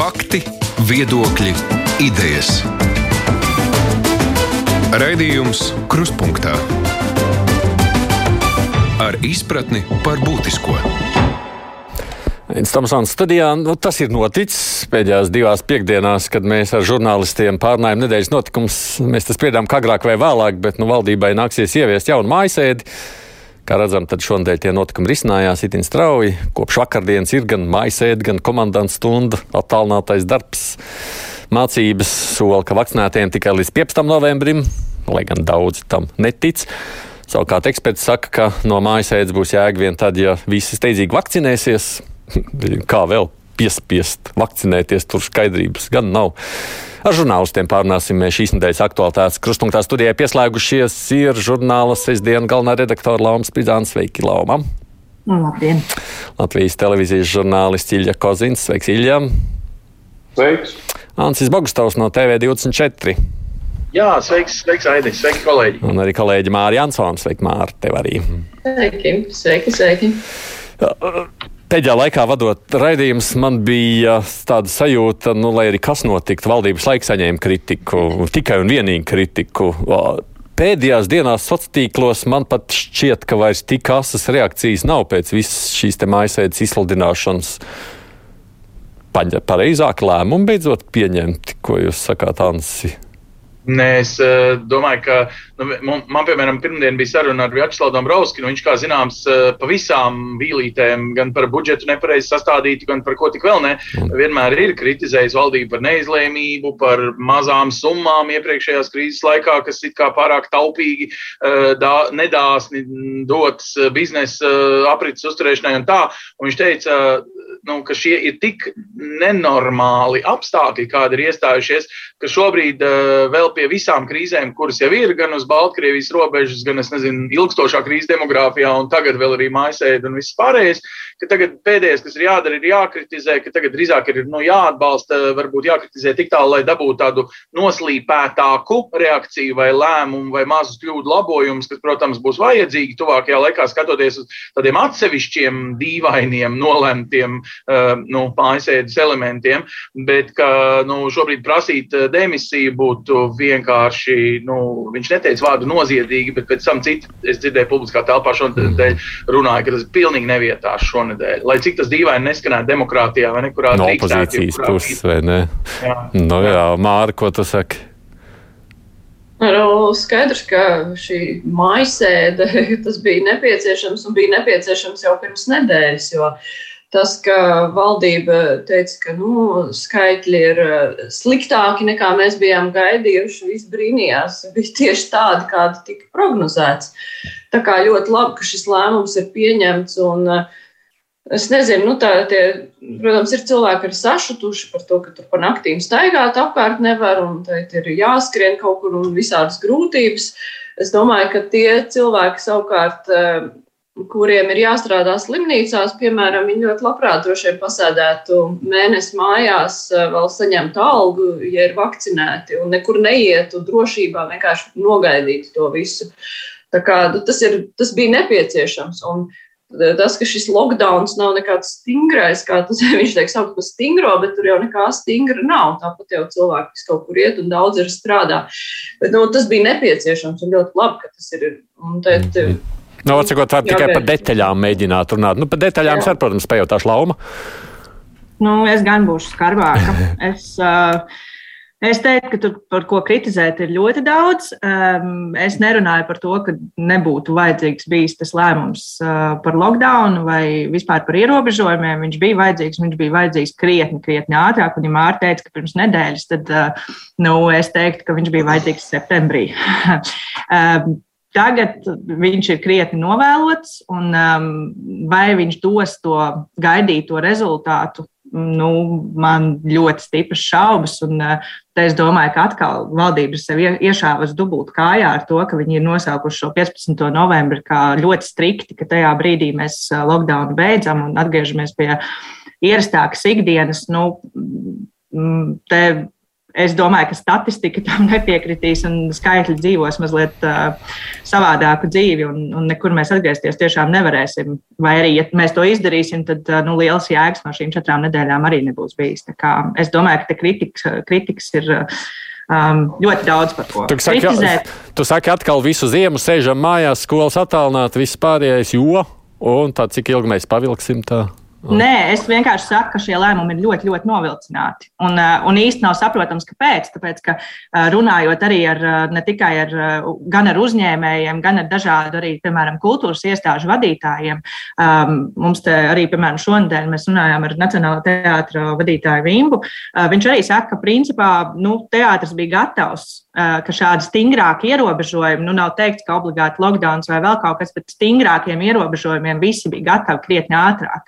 Fakti, viedokļi, idejas. Raidījums Krustpunktā ar izpratni par būtisko. Stamsons studijā nu, tas ir noticis pēdējās divās piekdienās, kad mēs ar žurnālistiem pārnājām nedēļas notikumus. Mēs tas spriedām, agrāk vai vēlāk, bet nu, valdībai nāksies ieviest jaunu mājasēdi. Kā redzam, tad šonadēļ tie notikumi risinājās itin strauji. Kopš vakardienas ir gan mājasēde, gan komandants stunda, attālinātais darbs, mācības, sola, ka vakcinētiem tikai līdz 15. novembrim, lai gan daudzi tam netic. Savukārt eksperti saka, ka no mājasēdes būs jēga vien tad, ja visi steidzīgi vakcinēsies. Kā vēl piespiest vakcinēties, tur skaidrības gan nav. Ar žurnālistiem pārunāsim šīs nedēļas aktualitātes. Krustpunktā studijā pieslēgušies ir žurnāla sestdienas galvenā redaktora Lauma Spridzāna. Sveiki, Lauma! Labdien! Latvijas televīzijas žurnālists Ilja Kozins. Sveiks, Ilja! Sveiks! Ansis Bogustovs no TV24. Jā, sveiks, sveiks Aidis, sveiki, kolēģi! Un arī kolēģi Mārija Ansons. Sveiki, Māra, tev arī! Sveiki, sveiki! sveiki. Pēdējā laikā vadot raidījumus, man bija tāda sajūta, nu, lai arī kas notiktu, valdības laiks saņēma kritiku, tikai un vienīgi kritiku. Pēdējās dienās sociālos tīklos man pat šķiet, ka vairs tik asas reakcijas nav pēc visas šīs mājasēdes izsludināšanas. Pareizāk lēmumu beidzot pieņemt, ko jūs sakāt, Ansi? Nē, es uh, domāju, ka man, man, piemēram, pirmdien bija saruna ar Vjačeslavu Dombrovskinu. Viņš, kā zināms, uh, pa visām vīlītēm, gan par budžetu nepareizi sastādītu, gan par ko tik vēl ne, vienmēr ir kritizējis valdību par neizlēmību, par mazām summām iepriekšējās krīzes laikā, kas it kā pārāk taupīgi, uh, dā, nedāsni dotas biznesa uh, aprits uzturēšanai un tā. Un viņš teica, nu, ka šie ir tik nenormāli apstākļi, kādi ir iestājušies, ka šobrīd vēl pie visām krīzēm, kuras jau ir gan uz Baltkrievijas robežas, gan, nezinu, ilgstošā krīze demogrāfijā, un tagad vēl arī mājasēde un viss pārējais, tagad pēdējais, kas ir jādara, ir jākritizē, ka tagad drīzāk ir nu, jāatbalsta, varbūt jākritizē tik tālu, lai dabūtu tādu noslīpētāku reakciju vai lēmumu vai mazus kļūdu labojumus, kas, protams, būs vajadzīgi tuvākajā laikā, skatoties uz tādiem atsevišķiem, dīvainiem, nolemtiem uh, nu, mājasēdes elementiem, bet ka nu, šobrīd prasīt demisiju būtu vienkārši, nu, viņš neteica vārdu noziedzīgi, bet pēc tam citu es dzirdēju publiskā telpā šonadēļ runāja, ka tas ir pilnīgi nevietā šonadēļ. Lai cik tas dīvaini neskanētu demokrātijā vai nekurā no opozīcijas puses, vai ne? Jā, nu, jā. Māra, ko tu saki? Nu, skaidrs, ka šī mājasēde tas bija nepieciešams un bija nepieciešams jau pirms nedēļas, jo uh, Tas, ka valdība teica, ka nu, skaitļi ir eh, sliktāki nekā mēs bijām gaidījuši, viss brīnījās, bija tieši tādi, kādi tika prognozēts. Tā kā ļoti labi, ka šis lēmums ir pieņemts. Un, eh, Es nezinu, nu, tā, tie, protams, ir cilvēki, kas ir sašutuši par to, ka tur pa naktīm staigāt apkārt nevar, un tad ir jāskrien kaut kur un visādas grūtības. Es domāju, ka tie cilvēki savukārt eh, kuriem ir jāstrādā slimnīcās, piemēram, viņi ļoti labprāt droši vien pasēdētu mēnesi mājās, eh, vēl saņemtu algu, ja ir vakcinēti, un nekur neietu drošībā, vienkārši nogaidītu to visu. Tā kā, nu, tas, ir, tas bija nepieciešams. Un eh, tas, ka šis lockdown nav nekāds stingrais, kā tas viņš teiks, sauc par stingro, bet tur jau nekā stingra nav. Tāpat jau cilvēki, kas kaut kur iet un daudz ir strādā. Bet, nu, tas bija nepieciešams un ļoti labi, ka tas ir. Un tad, Nu, atsakot, var tikai par detaļām mēģināt runāt. Nu, par detaļām es, protams, pajautāšu lauma. Nu, es gan būšu skarbāka. Es, uh, Es teiktu, ka tur par ko kritizēt ir ļoti daudz. Um, es nerunāju par to, ka nebūtu vajadzīgs bijis tas lēmums uh, par lockdown vai vispār par ierobežojumiem. Viņš bija vajadzīgs, viņš bija vajadzīgs krietni, krietni ātrāk. Un, ja Mārta teica, ka pirms nedēļas, tad uh, nu, es teiktu, ka viņš bija vajadzīgs septembrī. um, Tagad viņš ir krietni novēlots, un um, vai viņš dos to gaidīto rezultātu, nu, man ļoti stipras šaubas. Un, uh, es domāju, ka atkal valdība sev iešāvas dubult kājā ar to, ka viņi ir nosaukuši šo 15. novembri kā ļoti strikti, ka tajā brīdī mēs uh, lockdownu beidzam un atgriežamies pie ierastākas ikdienas. Nu, te Es domāju, ka statistika tam nepiekritīs un skaitļi dzīvos mazliet uh, savādāku dzīvi, un, un nekur mēs atgriezties tiešām nevarēsim. Vai arī, ja mēs to izdarīsim, tad uh, nu, liels jēgas no šīm četrām nedēļām arī nebūs bijis. Es domāju, ka kritikas, kritikas ir. Um, ļoti daudz par ko. Tu saki, Kritizēt. tu saki atkal visu ziemu sēžam mājās, skolas attālināti, viss pārējais, jo, un tā cik ilgi mēs pavilksim tā? Nē, es vienkārši saku, ka šie lēmumi ir ļoti, ļoti novilcināti. Un, uh, un īsti nav saprotams, kāpēc. Tāpēc, ka uh, runājot arī ar, uh, ne tikai ar, ar uzņēmējiem, gan ar dažādu arī, piemēram, kultūras iestāžu vadītājiem. Um, mums te arī, piemēram, šonadēļ mēs runājām ar Nacionālā teātra vadītāju Vimbu. Viņš arī saka, ka principā nu, teātris bija gatavs ka šādi stingrāki ierobežojumi, nu nav teikts, ka obligāti lockdown vai vēl kaut kas, bet stingrākiem ierobežojumiem visi bija gatavi krietni ātrāk.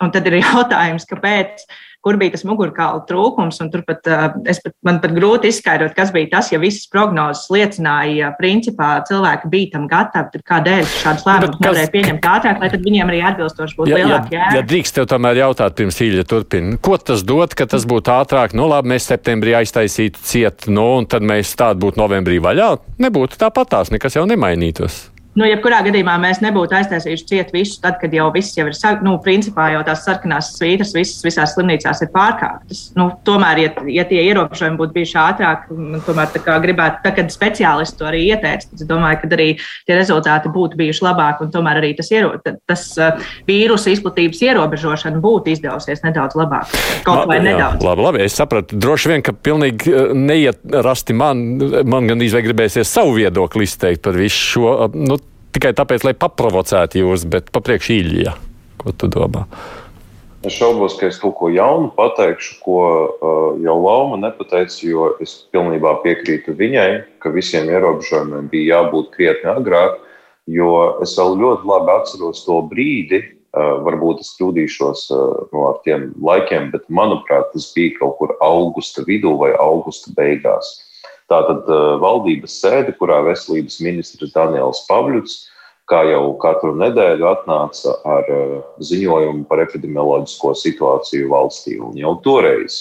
Un tad ir jautājums, kāpēc, kur bija tas mugurkaula trūkums. Turpat, es pat, man pat grūti izskaidrot, kas bija tas, ja visas prognozes liecināja, principā cilvēki bija tam gatavi. Tad kādēļ šādus lēmumus nevarēja pieņemt ātrāk, lai viņiem arī atbilstoši būtu jēga? Ja, ja drīkst tev tomēr jautāt, pirms īļa turpina, ko tas dod, ka tas būtu ātrāk? Nu, labi, mēs septembrī aiztaisītu ciet, nu, un tad mēs tādu būtu novembrī vaļā. Nebūtu tāpatās, nekas jau nemainītos. Nu, jebkurā gadījumā mēs nebūtu aiztaisījuši ciet visu, tad, kad jau viss jau ir, nu, principā jau tās sarkanās svītras visas, visās slimnīcās ir pārkāptas. Nu, tomēr, ja, ja tie ierobežojumi būtu bijuši ātrāk, man tomēr tā kā gribētu, tā, kad speciālisti to arī ieteica, tad es domāju, ka arī tie rezultāti būtu bijuši labāki un tomēr arī tas, iero, tas vīrusu izplatības ierobežošana būtu izdevusies nedaudz labāk. Kaut vai nedaudz. Jā, labi, labi, es sapratu. Droši vien, ka pilnīgi neiet rasti man, man gan izvēl gribēsies savu viedokli izteikt par visu šo. Nu, tikai tāpēc, lai paprovocētu jūs, bet papriekš īļļa. Ko tu domā? Es šaubos, ka es kaut ko jaunu pateikšu, ko uh, jau Lauma nepateica, jo es pilnībā piekrītu viņai, ka visiem ierobežojumiem bija jābūt krietni agrāk, jo es vēl ļoti labi atceros to brīdi, uh, varbūt es kļūdīšos uh, no ar tiem laikiem, bet manuprāt, tas bija kaut kur augusta vidū vai augusta beigās. Tātad valdības sēde, kurā veselības ministrs Daniels Pavļuts, kā jau katru nedēļu, atnāca ar ziņojumu par epidemioloģisko situāciju valstī. Un jau toreiz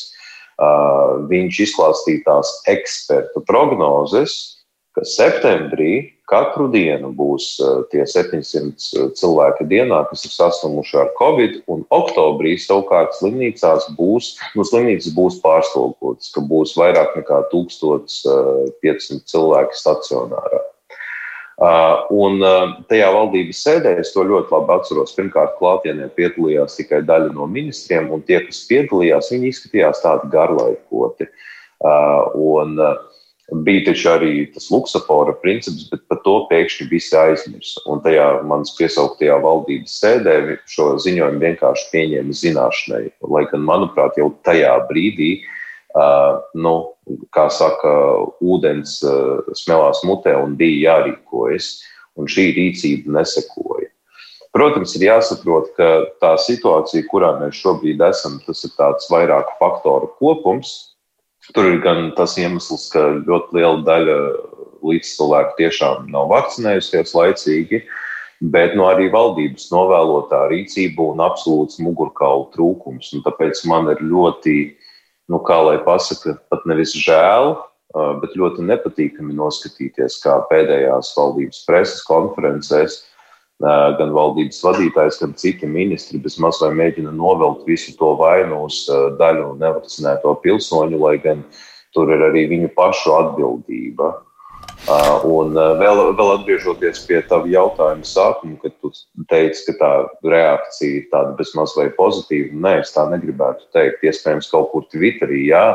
uh, viņš izklāstīja tās ekspertu prognozes, ka septembrī katru dienu būs eh, tie 700 eh, cilvēki dienā, kas ir saslimuši ar covid, un oktobrī savukārt slimnīcās būs, nu, slimnīcas būs pārslogotas, ka būs vairāk nekā 1500 eh, cilvēki stacionārā. Un tajā valdības sēdē es to ļoti labi atceros. Pirmkārt, klātienē piedalījās tikai daļa no ministriem, un tie, kas piedalījās, viņi izskatījās tādi garlaikoti. Un, uh, Bija taču arī tas luksafora princips, bet par to pēkšņi visi aizmirsa. Un tajā manas piesauktajā valdības sēdē šo ziņojumu vienkārši pieņēma zināšanai. Lai gan, manuprāt, jau tajā brīdī, uh, nu, kā saka, ūdens uh, smelās mutē un bija jārīkojas, un šī rīcība nesekoja. Protams, ir jāsaprot, ka tā situācija, kurā mēs šobrīd esam, tas ir tāds vairāku faktoru kopums, Tur ir gan tas iemesls, ka ļoti liela daļa līdzcilvēku tiešām nav vakcinējusies laicīgi, bet no nu, arī valdības novēlotā rīcība un absolūts mugurkaula trūkums. Un tāpēc man ir ļoti, nu, kā lai pasaka, pat nevis žēl, bet ļoti nepatīkami noskatīties, kā pēdējās valdības preses konferencēs gan valdības vadītājs, gan citi ministri bezmaz vai mēģina novelt visu to vainu uz daļu nevakcinēto pilsoņu, lai gan tur ir arī viņu pašu atbildība. Un vēl, vēl atgriežoties pie tava jautājuma sākuma, kad tu teici, ka tā reakcija ir tāda bezmaz vai pozitīva, nē, es tā negribētu teikt. Iespējams, kaut kur Twitterī, jā,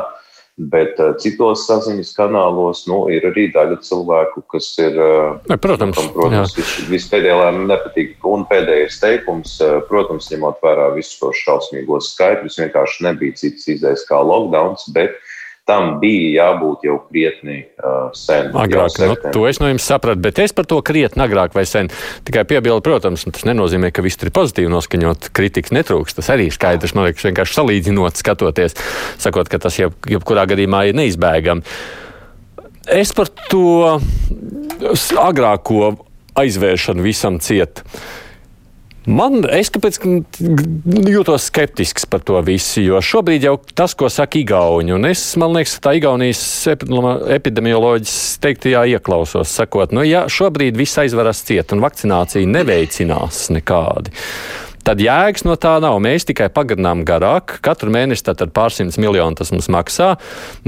Bet uh, citos saziņas kanālos nu, ir arī daļa cilvēku, kas ir. Uh, ne, protams, tam, protams vis, vispēdējā lēmuma nepatīk. Un pēdējais teikums, uh, protams, ņemot vērā visus tos šausmīgos skaitļus, vienkārši nebija cits izdejas kā lockdown, bet tam bija jābūt jau krietni uh, sen. Agrāk, nu, to es no jums sapratu, bet es par to krietni agrāk vai sen. Tikai piebildu, protams, tas nenozīmē, ka viss ir pozitīvi noskaņot, kritikas netrūks. Tas arī skaidrs, man liekas, vienkārši salīdzinot, skatoties, sakot, ka tas jeb, jebkurā gadījumā ir neizbēgami. Es par to agrāko aizvēršanu visam cietu. Man, es kāpēc jūtos skeptisks par to visu, jo šobrīd jau tas, ko saka Igauni, un es, man liekas, tā Igaunijas epidemioloģijas teiktajā ieklausos, sakot, nu, ja šobrīd viss aizveras ciet un vakcinācija neveicinās nekādi, tad jēgas no tā nav. Mēs tikai pagarinām garāk. Katru mēnesi tad pārsimts miljonu tas mums maksā.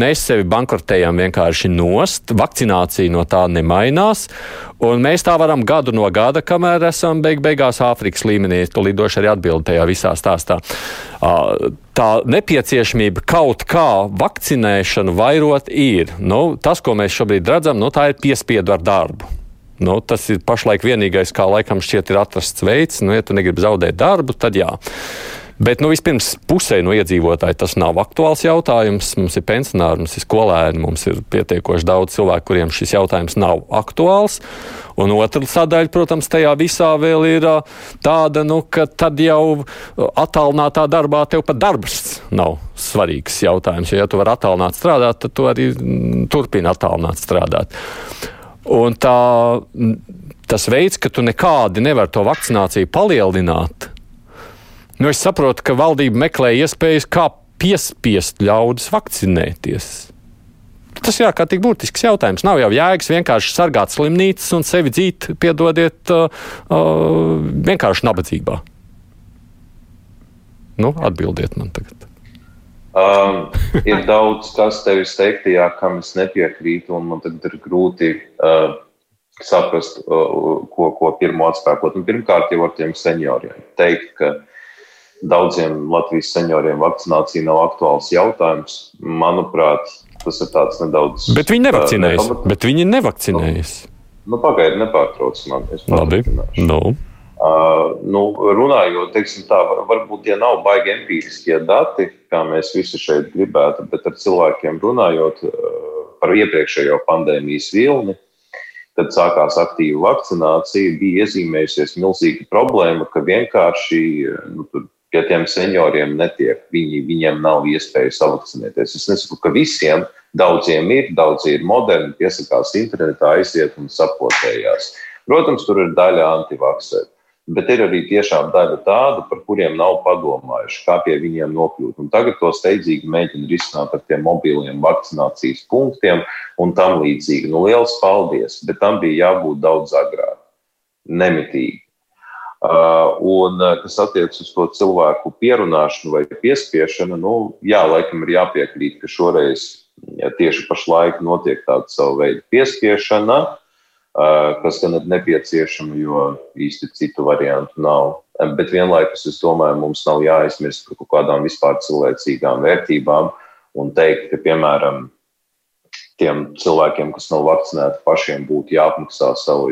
Mēs sevi bankrotējam vienkārši nost. Vakcinācija no tā nemainās. Un mēs tā varam gadu no gada, kamēr esam beig beigās Āfrikas līmenī. Tu lidoši arī atbildi tajā visā stāstā. Tā nepieciešamība kaut kā vakcinēšanu vairot ir. Nu, tas, ko mēs šobrīd redzam, nu, tā ir piespiedu ar darbu. Nu, tas ir pašlaik vienīgais, kā laikam šķiet, ir atrasts veids. Nu, ja tu negribi zaudēt darbu, tad jā. Bet nu, vispirms pusē no iedzīvotāju tas nav aktuāls jautājums. Mums ir pensionāri, mums ir skolēni, mums ir pietiekoši daudz cilvēku, kuriem šis jautājums nav aktuāls. Un otra sadaļa, protams, tajā visā vēl ir tāda, nu, ka tad jau attālinātā darbā tev pat darbs nav svarīgs jautājums. Jo, ja tu vari attālināt strādāt, tad tu arī turpini attālināt strādāt. Un tā, tas veids, ka tu nekādi nevari to vakcināciju palielināt, nu es saprotu, ka valdība meklē iespējas, kā piespiest ļaudis vakcinēties. Tas ir ārkārtīgi būtisks jautājums. Nav jau jēgas vienkārši sargāt slimnīcas un sevi dzīt, piedodiet, uh, uh, vienkārši nabadzībā. Nu, atbildiet man tagad. Um, ir daudz, kas tevis teiktajā, kam es nepiekrītu, un man tagad ir grūti uh, saprast, uh, ko, ko pirmo atspēkot. Un pirmkārt, jau ar tiem senioriem teikt, ka daudziem Latvijas senioriem vakcinācija nav aktuāls jautājums. Manuprāt, tas ir tāds nedaudz. Bet viņi nevakcinējas. Uh, bet viņi nevakcinējas. Nu, nu, Pagaidiet, nepārtrauc man. Labi. Nu. Uh, nu, runājot, teiksim, tā, var, varbūt ja nav baigi empiriskie dati, kā mēs visi šeit gribētu, bet ar cilvēkiem runājot uh, par iepriekšējo pandēmijas vilni, kad sākās aktīva vakcinācija, bija iezīmējusies milzīga problēma, ka vienkārši nu, pie tiem senioriem netiek. Viņi, viņiem nav iespēja savakcinēties. Es nesaku, ka visiem, daudziem ir, daudzi ir moderni, piesakās internetā, aiziet un sapotējās. Protams, tur ir daļa antivaksēta bet ir arī tiešām daļa tāda, par kuriem nav padomājuši, kā pie viņiem nokļūt. Un tagad to steidzīgi mēģina risināt ar tiem mobiliem vakcinācijas punktiem un tam līdzīgi. Nu, liels paldies, bet tam bija jābūt daudz agrāk, nemitīgi. Uh, un uh, kas attiecas uz to cilvēku pierunāšanu vai piespiešanu, nu, jā, laikam ir jāpiekrīt, ka šoreiz ja tieši pašlaik notiek tāda sava veida piespiešana, uh, kas gan ir nepieciešama, jo īsti citu variantu nav. Bet vienlaikus es domāju, mums nav jāaizmirst par kaut kādām vispār cilvēcīgām vērtībām un teikt, ka, piemēram, tiem cilvēkiem, kas nav vakcinēti, pašiem būtu jāapmaksā savu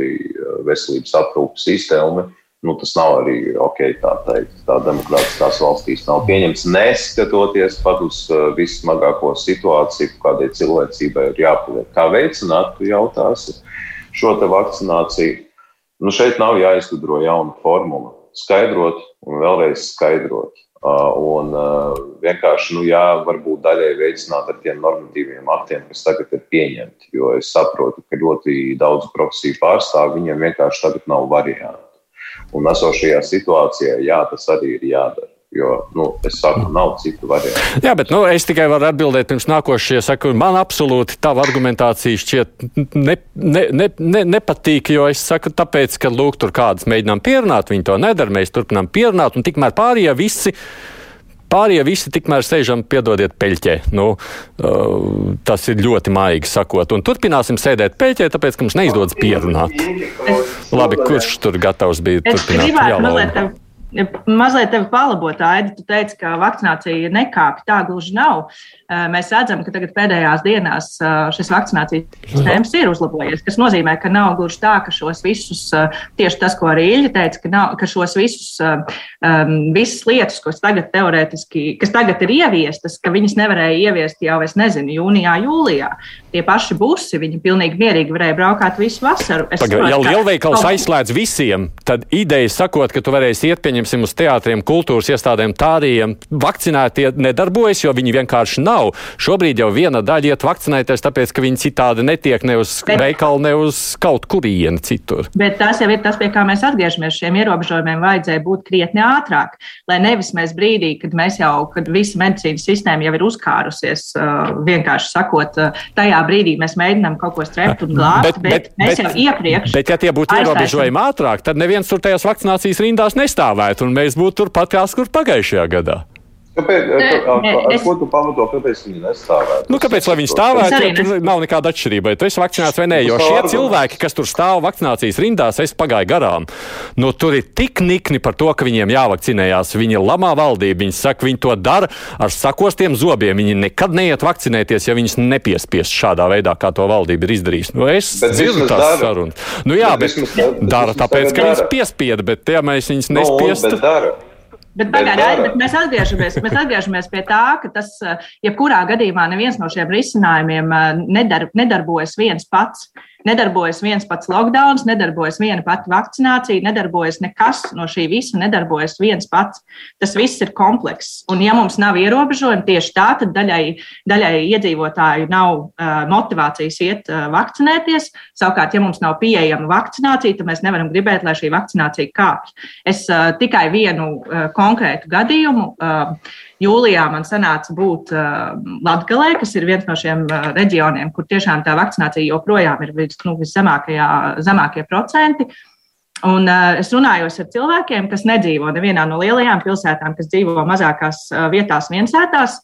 veselības aprūpas sistēmu. Nu, tas nav arī ok, tā teikt. Tā demokrātiskās valstīs nav pieņemts. Neskatoties pat uz vissmagāko situāciju, kādai cilvēcībai ir jāpaliek. Kā veicināt, tu jautāsi? Uh, šo vakcināciju. Nu, šeit nav jāizgudro jauna formula. Skaidrot un vēlreiz skaidrot. Un vienkārši, nu, jā, varbūt daļai veicināt ar tiem normatīviem aktiem, kas tagad ir pieņemti. Jo es saprotu, ka ļoti daudz profesiju pārstāvju viņiem vienkārši tagad nav variantu. Un esošajā situācijā, jā, tas arī ir jādara. Jo, nu, es saku, nav citu variantu. Jā, bet nu, es tikai varu atbildēt pirms nākošie. Saku, man absolūti tava argumentācija šķiet ne, ne, ne, ne, nepatīk, jo es saku, tāpēc, ka lūk, tur kādas mēģinām pierunāt, viņi to nedara, mēs turpinām pierunāt, un tikmēr pārējie visi. Pārējie visi tikmēr sēžam, piedodiet, peļķē. Nu, uh, tas ir ļoti maigi sakot. Un turpināsim sēdēt peļķē, tāpēc, ka mums neizdodas pierunāt. Labi, kurš tur gatavs bija turpināt? Es gribētu mazliet Mazliet tevi palabot, Aidi. Tu teici, ka vakcinācija nekāpj. Tā gluži nav. Mēs redzam, ka tagad pēdējās dienās šis vakcinācijas temps ir uzlabojies. Tas nozīmē, ka nav gluži tā, ka šos visus, tieši tas, ko arī Ilja teica, ka, nav, ka šos visus, um, visas lietas, kas tagad teorētiski, kas tagad ir ieviestas, ka viņas nevarēja ieviest jau, es nezinu, jūnijā, jūlijā. Tie paši busi, viņi pilnīgi mierīgi varēja braukāt visu vasaru. Paga, ja lielveikals ka... aizslēdz visiem, tad ideja sakot, ka tu varēsi iet pieņemt pieņemsim uz teātriem, kultūras iestādēm, tādiem vakcinētie nedarbojas, jo viņi vienkārši nav. Šobrīd jau viena daļa iet vakcinēties, tāpēc, ka viņi citādi netiek ne uz bet, veikalu, ne uz kaut kurienu citur. Bet tas jau ir tas, pie kā mēs atgriežamies. Šiem ierobežojumiem vajadzēja būt krietni ātrāk, lai nevis mēs brīdī, kad mēs jau, kad visa medicīnas sistēma jau ir uzkārusies, uh, vienkārši sakot, uh, tajā brīdī mēs mēģinām kaut ko strept un glābt, bet, bet, bet mēs jau iepriekš. Bet, ja tie būtu ierobežojumi ātrāk, tad neviens tur tajās vakcinācijas rindās nestāvētu, un mēs būtu turpat kā kur pagājušajā gadā. Kāpēc, nē, ar, ko tu pamato, kāpēc viņi nestāvētu? Nu, kāpēc, lai viņi stāvētu, tur nav nekāda atšķirība, vai tu esi vakcinēts vai nē, jo šie cilvēki, kas tur stāv vakcinācijas rindās, es pagāju garām. Nu, tur ir tik nikni par to, ka viņiem jāvakcinējās. Viņi lamā valdību, viņi saka, viņi to dara ar sakostiem zobiem. Viņi nekad neiet vakcinēties, ja viņus nepiespiest šādā veidā, kā to valdība ir izdarījusi. Nu, es dzirdu tās sarunas. Nu, jā, bet, bet dara tāpēc, ka viņus piespieda, bet ja mēs viņus nu, nespiestu. No, Bet, pagaidām, bet mēs, atgriežamies, mēs atgriežamies pie tā, ka tas, jebkurā gadījumā, neviens no šiem risinājumiem nedar, nedarbojas viens pats. Nedarbojas viens pats lockdown, nedarbojas viena pati vakcinācija, nedarbojas nekas no šī visa, nedarbojas viens pats. Tas viss ir komplekss. Un, ja mums nav ierobežojumi tieši tā, tad daļai, daļai iedzīvotāju nav uh, motivācijas iet uh, vakcinēties. Savukārt, ja mums nav pieejama vakcinācija, tad mēs nevaram gribēt, lai šī vakcinācija kāpj. Es uh, tikai vienu uh, konkrētu gadījumu. Uh, Jūlijā man sanāca būt uh, Latvijā, kas ir viens no šiem uh, reģioniem, kur tiešām tā vakcinācija joprojām ir vis, nu, viszemākie procenti. Un, uh, es runāju ar cilvēkiem, kas nedzīvo nevienā no lielajām pilsētām, kas dzīvo mazākās uh, vietās, viensētās.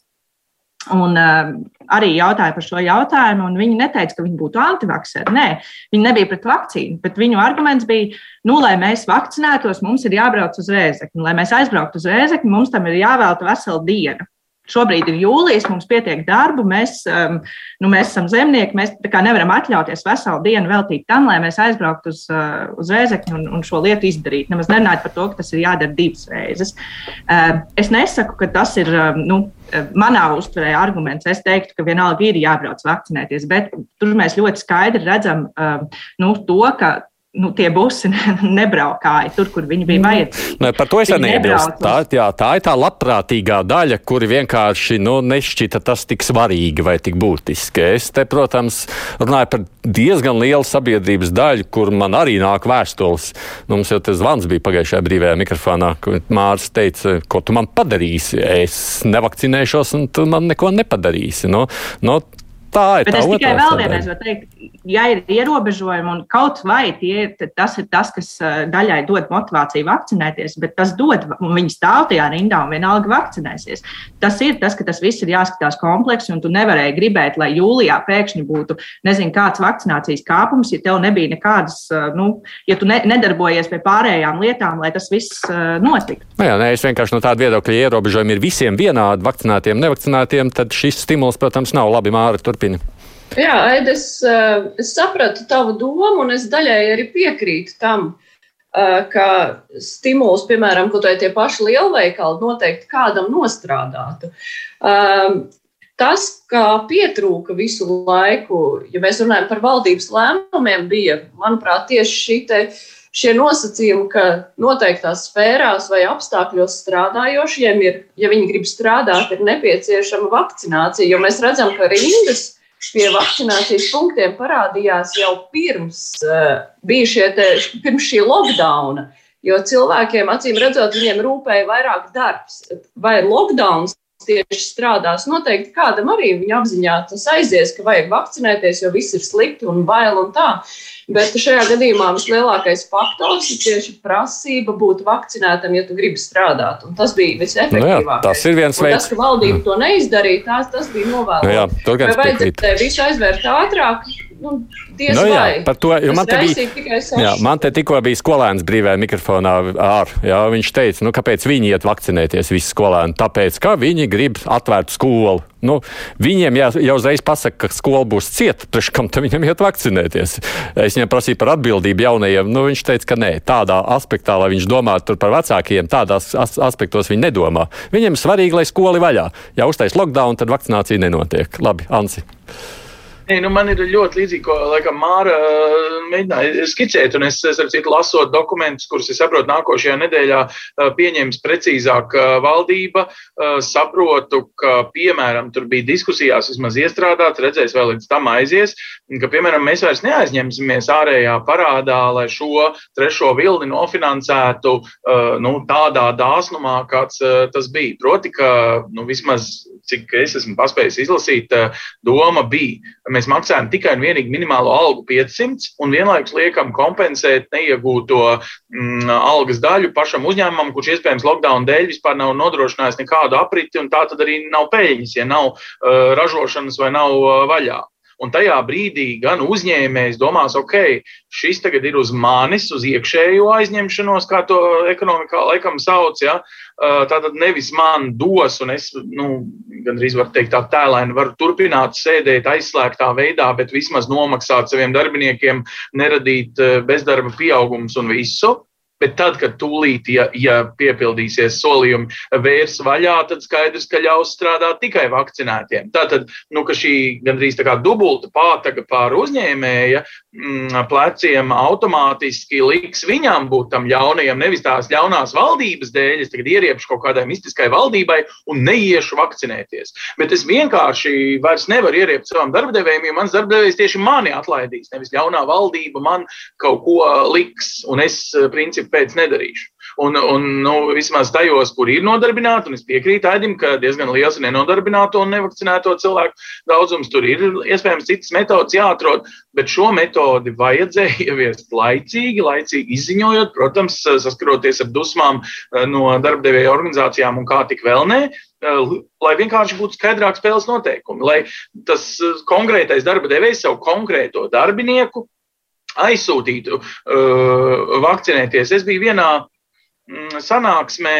Un uh, arī jautāja par šo jautājumu, un viņi neteica, ka viņi būtu antivakseri. Nē, viņi nebija pret vakcīnu, bet viņu arguments bija, nu, lai mēs vakcinētos, mums ir jābrauc uz rēzekni. Lai mēs aizbrauktu uz rēzekni, mums tam ir jāvelta vesela diena. Šobrīd ir jūlijas, mums pietiek darbu, mēs, um, nu, mēs esam zemnieki, mēs nevaram atļauties veselu dienu veltīt tam, lai mēs aizbrauktu uz, uh, uz rēzekni un, un šo lietu izdarītu. Nemaz nerunājot par to, ka tas ir jādara divas reizes. Uh, es nesaku, ka tas ir um, nu, manā uztverē arguments. Es teiktu, ka vienalga ir jābrauc vakcinēties, bet tur mēs ļoti skaidri redzam um, nu, to, ka nu, tie busi nebraukāja tur, kur viņi bija vajadzīgi. Ne, par to es arī neiebilstu. Tā, jā, tā ir tā labprātīgā daļa, kuri vienkārši nu, nešķita tas tik svarīgi vai tik būtiski. Es te, protams, runāju par diezgan lielu sabiedrības daļu, kur man arī nāk vēstules. Nu, mums jau tas zvans bija pagājušajā brīvajā mikrofonā, kur Mārcis teica, ko tu man padarīsi. Es nevakcinēšos, un tu man neko nepadarīsi. Nu, nu, Tā ir Bet tā es tikai vēl vienreiz varu teikt, ja ir ierobežojumi un kaut vai tie, tas ir tas, kas daļai dod motivāciju vakcinēties, bet tas dod, un viņi stāv tajā rindā un vienalga vakcinēsies. Tas ir tas, ka tas viss ir jāskatās kompleksi, un tu nevarēji gribēt, lai jūlijā pēkšņi būtu, nezinu, kāds vakcinācijas kāpums, ja tev nebija nekādas, nu, ja tu ne, nedarbojies pie pārējām lietām, lai tas viss notiktu. Nu jā, nē, es vienkārši no tāda viedokļa, ierobežojumi ir visiem vienādi, vakcinētiem, nevakcinētiem, tad šis stimuls, protams, nav labi māri. Tur turpini. Jā, Ed, es, eh, es sapratu tavu domu, un es daļai arī piekrītu tam, eh, ka stimuls, piemēram, ko tie paši lielveikali noteikti kādam nostrādātu. Ehm, tas, kā pietrūka visu laiku, ja mēs runājam par valdības lēmumiem, bija, manuprāt, tieši šī te šie nosacījumi, ka noteiktās sfērās vai apstākļos strādājošiem ir, ja viņi grib strādāt, ir nepieciešama vakcinācija. Jo mēs redzam, ka rindas pie vakcinācijas punktiem parādījās jau pirms uh, šie te, pirms šī lockdowna. Jo cilvēkiem, acīm redzot, viņiem rūpēja vairāk darbs. Vai lockdowns tieši strādās. Noteikti kādam arī viņa apziņā tas aizies, ka vajag vakcinēties, jo viss ir slikti un bail un tā. Bet šajā gadījumā vislielākais faktors ir tieši prasība būt vakcinētam, ja tu gribi strādāt. Un tas bija visefektīvākais. Nu jā, tas ir viens veids. Tas, ka valdība to neizdarīja, tas, tas bija novēlēts. Nu jā, Vai vajadzēja visu aizvērt ātrāk? Nu, diez nu, jā, vai. Par to, jo man te, bija, jā, man te tikko bija skolēns brīvajā mikrofonā ār. Jā, viņš teica, nu, kāpēc viņi iet vakcinēties visi skolēni? Tāpēc, ka viņi grib atvērt skolu. Nu, viņiem jā, jau uzreiz pasaka, ka skola būs cieta, taču kam tam viņam iet vakcinēties? Es viņam prasīju par atbildību jaunajiem. Nu, viņš teica, ka nē, tādā aspektā, lai viņš domātu par vecākiem, tādās as aspektos viņi nedomā. Viņiem svarīgi, lai skoli vaļā. Ja uztais lockdown, tad vakcinācija nenotiek. Labi, Ansi. Nē, nu man ir ļoti līdzīgi, ko laikam Māra uh, mēģināja skicēt. Es, es ar citu lasot dokumentus, kurus es saprotu, nākošajā nedēļā uh, pieņems precīzāk uh, valdība. Saprotu, ka, piemēram, tur bija diskusijās vismaz iestrādāts, redzēs vēl līdz tam aizies, ka, piemēram, mēs vairs neaizņemsimies ārējā parādā, lai šo trešo vilni nofinansētu nu, tādā dāsnumā, kāds tas bija. Proti, ka nu, vismaz cik es esmu paspējis izlasīt, doma bija, mēs maksājam tikai un vienīgi minimālo algu 500 un vienlaikus liekam kompensēt neiegūto mm, algas daļu pašam uzņēmumam, kurš iespējams lockdown dēļ vispār nav nodrošinājis nekādu apriti, un tā tad arī nav peļņas, ja nav uh, ražošanas vai nav uh, vaļā. Un tajā brīdī gan uzņēmējs domās, ok, šis tagad ir uz manis, uz iekšējo aizņemšanos, kā to ekonomikā laikam sauc. Ja? Tātad nevis man dos, un es, nu, gandrīz varu teikt, tā tēlēni varu turpināt sēdēt aizslēgtā veidā, bet vismaz nomaksāt saviem darbiniekiem, neradīt bezdarba pieaugums un visu. Bet tad, kad tūlīt, ja, ja piepildīsies solījumi, vērs vaļā, tad skaidrs, ka ļaus strādāt tikai vakcinētiem. Tātad, nu, ka šī gandrīz tā kā dubulta pātaga pār uzņēmēja mm, pleciem automātiski liks viņam būt tam ļaunajam, nevis tās ļaunās valdības dēļ. Es tagad ieriepšu kaut kādai mistiskai valdībai un neiešu vakcinēties. Bet es vienkārši vairs nevaru ieriept savam darbdevējam, jo mans darbdevējs tieši mani atlaidīs. Nevis ļaunā valdība man kaut ko liks, un es, principā, pēc nedarīšu. Un, un nu, vismaz tajos, kur ir nodarbināti, un es piekrītu Aidim, ka diezgan liels ir nenodarbināto un nevakcinēto cilvēku daudzums. Tur ir iespējams citas metodas jāatrod, bet šo metodi vajadzēja ieviest laicīgi, laicīgi izziņojot, protams, saskaroties ar dusmām eh, no darbdevēja organizācijām un kā tik vēl nē eh, lai vienkārši būtu skaidrāk spēles noteikumi, lai tas eh, konkrētais darba devējs savu konkrēto darbinieku aizsūtītu uh, vakcinēties. Es biju vienā mm, sanāksmē,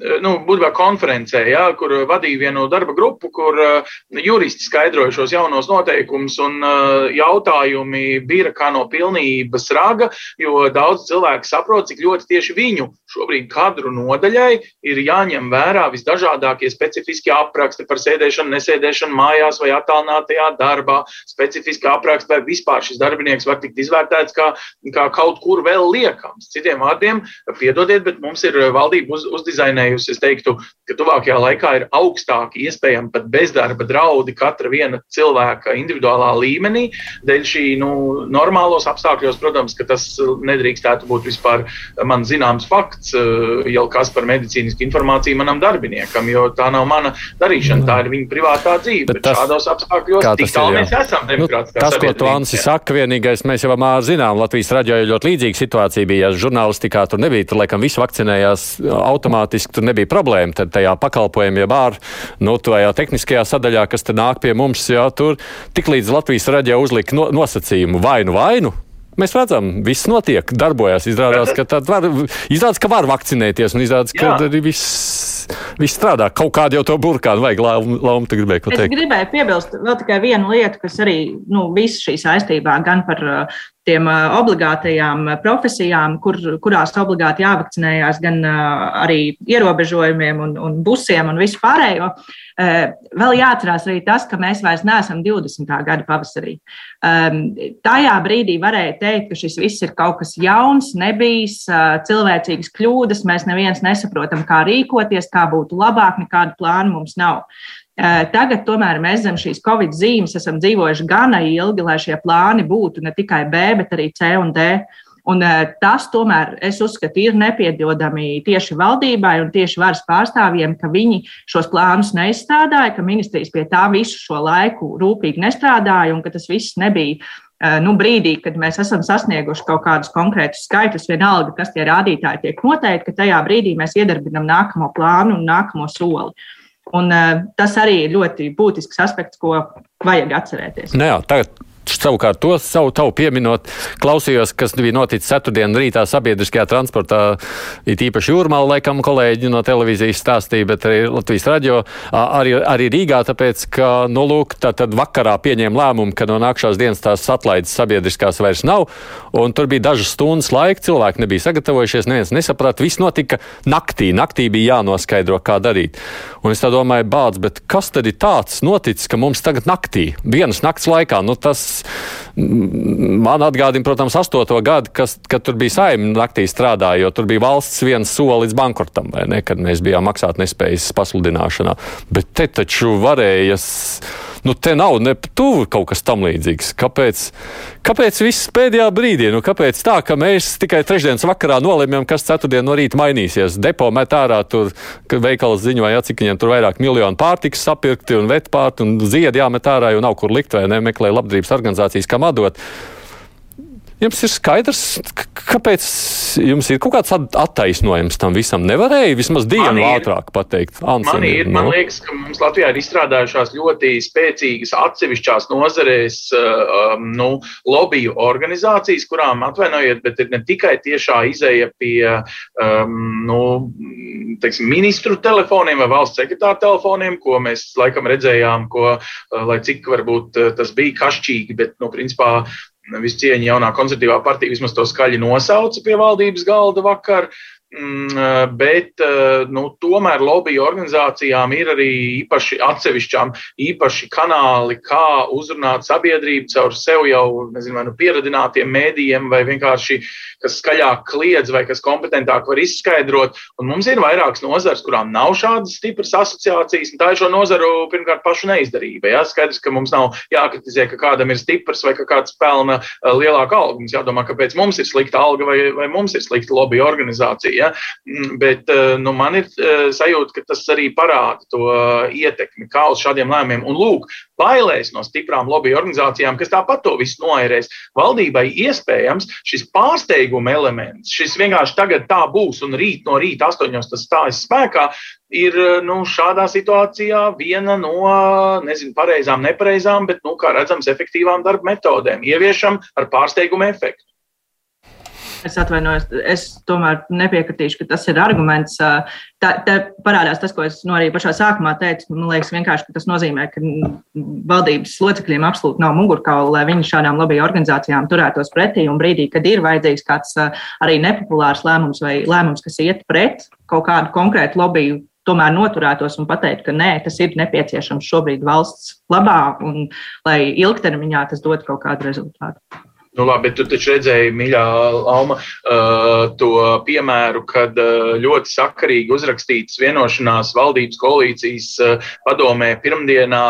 Eh, nu, būtībā konferencē, ja, kur vadīja vienu darba grupu, kur uh, juristi skaidroja šos jaunos noteikumus, un uh, jautājumi bija kā no pilnības raga, jo daudz cilvēku saprot, cik ļoti tieši viņu šobrīd kadru nodaļai ir jāņem vērā visdažādākie specifiski apraksti par sēdēšanu, nesēdēšanu mājās vai attālinātajā darbā, specifiski apraksti, vai vispār šis darbinieks var tikt izvērtēts kā, kā kaut kur vēl liekams. Citiem vārdiem, piedodiet, bet mums ir valdība uz, uzdizainējusi. Es teiktu, ka tuvākajā laikā ir augstāki, iespējami pat bezdarba draudi katra viena cilvēka individuālā līmenī. Dēļ šī nu, normālos apstākļos, protams, ka tas nedrīkstētu būt vispār man zināms fakts, eh, jau kas par medicīnisku informāciju manam darbiniekam, jo tā nav mana darīšana, tā ir viņa privātā dzīve. Bet, tas, šādos apstākļos tik tālu mēs esam nu, Tas, ko tu Ansi saka, vienīgais mēs jau mā zinām, Latvijas raģio ļoti līdzīga situācija bija, ja žurnālistikā tur nebija, tur laikam visi vakcinējās automātiski tur nebija problēma. Tad tajā pakalpojumā, ja bār, nu, tajā tehniskajā sadaļā, kas te nāk pie mums, jā, tur tik līdz Latvijas raģio uzlika no, nosacījumu vainu vainu. Mēs redzam, viss notiek, darbojas. Izrādās, ka, var, izrādās, ka var vakcinēties, un izrādās, ka arī viss, viss strādā. Kaut kādu jau to burkānu vajag, Lauma, tu gribēji ko teikt. Es gribēju piebilst vēl tikai vienu lietu, kas arī, nu, viss šī saistībā gan par tiem obligātajām profesijām, kur, kurās obligāti jāvakcinējās gan arī ierobežojumiem un, un busiem un visu pārējo. Vēl jāatcerās arī tas, ka mēs vairs neesam 20. gada pavasarī. Tajā brīdī varēja teikt, ka šis viss ir kaut kas jauns, nebijis, cilvēcīgas kļūdas, mēs neviens nesaprotam, kā rīkoties, kā būtu labāk, nekādu plānu mums nav. Tagad, tomēr, mēs zem šīs Covid zīmes esam dzīvojuši gana ilgi, lai šie plāni būtu ne tikai B, bet arī C un D. Un tas, tomēr, es uzskatu, ir nepiedodami tieši valdībai un tieši varas pārstāvjiem, ka viņi šos plānus neizstrādāja, ka ministrijas pie tā visu šo laiku rūpīgi nestrādāja un ka tas viss nebija nu, brīdī, kad mēs esam sasnieguši kaut kādus konkrētus skaitļus, vienalga, kas tie rādītāji tiek noteikti, ka tajā brīdī mēs iedarbinam nākamo plānu un nākamo soli. Un, uh, tas arī ir ļoti būtisks aspekts, ko vajag atcerēties. Nu jā, tagad savukārt to savu tavu pieminot, klausījos, kas bija noticis ceturtdien rītā sabiedriskajā transportā, it īpaši jūrmāla, laikam kolēģi no televīzijas stāstīja, bet arī Latvijas radio, arī, arī Rīgā, tāpēc, ka, nu, lūk, tā tad vakarā pieņēma lēmumu, ka no nākšās dienas tās atlaides sabiedriskās vairs nav, un tur bija dažas stundas laika, cilvēki nebija sagatavojušies, neviens nesaprata, viss notika naktī, naktī bija jānoskaidro, kā darīt. Un es tā domāju, bāc, bet kas tad ir tāds noticis, ka mums tagad naktī, vienas nakts laikā, nu tas man atgādina, protams, astoto gadu, kas, kad tur bija saimnieks naktī strādāja, jo tur bija valsts viens soli līdz bankrotam, vai ne, kad mēs bijām maksāt nespējas pasludināšanā. Bet te taču varējas Nu, te nav ne tuvu kaut kas tam līdzīgs. Kāpēc, kāpēc viss pēdējā brīdī? Nu, kāpēc tā, ka mēs tikai trešdienas vakarā nolēmjam, kas ceturtdien no rīta mainīsies? Depo met ārā tur, ka veikals ziņoja, cik viņiem tur vairāk miljonu pārtikas sapirkti un vetpārti un ziedi jāmet ārā, jo nav kur likt vai nemeklē labdarības organizācijas, kam atdot. Jums ir skaidrs, kāpēc jums ir kaut kāds attaisnojums tam visam. Nevarēja vismaz dienu ātrāk pateikt. Anseni, man, ir, no? man liekas, ka mums Latvijā ir izstrādājušās ļoti spēcīgas atsevišķās nozarēs um, nu, lobiju organizācijas, kurām atvainojiet, bet ir ne tikai tiešā izēja pie um, nu, teiksim, ministru telefoniem vai valsts sekretāra telefoniem, ko mēs laikam redzējām, ko, uh, lai cik varbūt uh, tas bija kašķīgi, bet, nu, principā visu cieņu jaunā konservatīvā partija vismaz to skaļi nosauca pie valdības galda vakar. Mm, eh, bet eh, nu, tomēr lobby organizācijām ir arī īpaši atsevišķām, īpaši kanāli, kā uzrunāt sabiedrību caur sev jau nezinu, vai nu pieradinātiem mēdījiem, vai vienkārši kas skaļāk kliedz, vai kas kompetentāk var izskaidrot. Un mums ir vairākas nozars, kurām nav šādas stipras asociācijas, un tā ir šo nozaru pirmkārt pašu neizdarība. Jā, skaidrs, ka mums nav jākritizē, ka kādam ir stiprs vai ka kāds pelna eh, lielāku algu. Mums jādomā, kāpēc mums ir slikta alga vai, vai mums ir slikta lobby organizācija. Ja? Mm, bet eh, nu, man ir eh, sajūta, ka tas arī parāda to eh, ietekmi, kā uz šādiem lēmumiem. Un lūk, bailēs no stiprām lobby organizācijām, kas tāpat to visu noērēs. Valdībai iespējams šis pārsteiguma elements, šis vienkārši tagad tā būs un rīt no rīta astoņos tas stājas spēkā, ir nu, šādā situācijā viena no nezinu, pareizām, nepareizām, bet, nu, kā redzams, efektīvām darba metodēm. Ieviešam ar pārsteigumu efektu. Es atvainojos, es tomēr nepiekritīšu, ka tas ir arguments. Tā, tā parādās tas, ko es no arī pašā sākumā teicu. Man liekas, vienkārši tas nozīmē, ka valdības locekļiem absolūti nav mugurkaula, lai viņi šādām lobby organizācijām turētos pretī. Un brīdī, kad ir vajadzīgs kāds arī nepopulārs lēmums vai lēmums, kas iet pret kaut kādu konkrētu lobby tomēr noturētos un pateikt, ka nē, tas ir nepieciešams šobrīd valsts labā un lai ilgtermiņā tas dod kaut kādu rezultātu. Nu, labi, bet tu taču redzēji, mīļā Alma, uh, to piemēru, kad uh, ļoti sakarīgi uzrakstīts vienošanās valdības koalīcijas uh, padomē pirmdienā,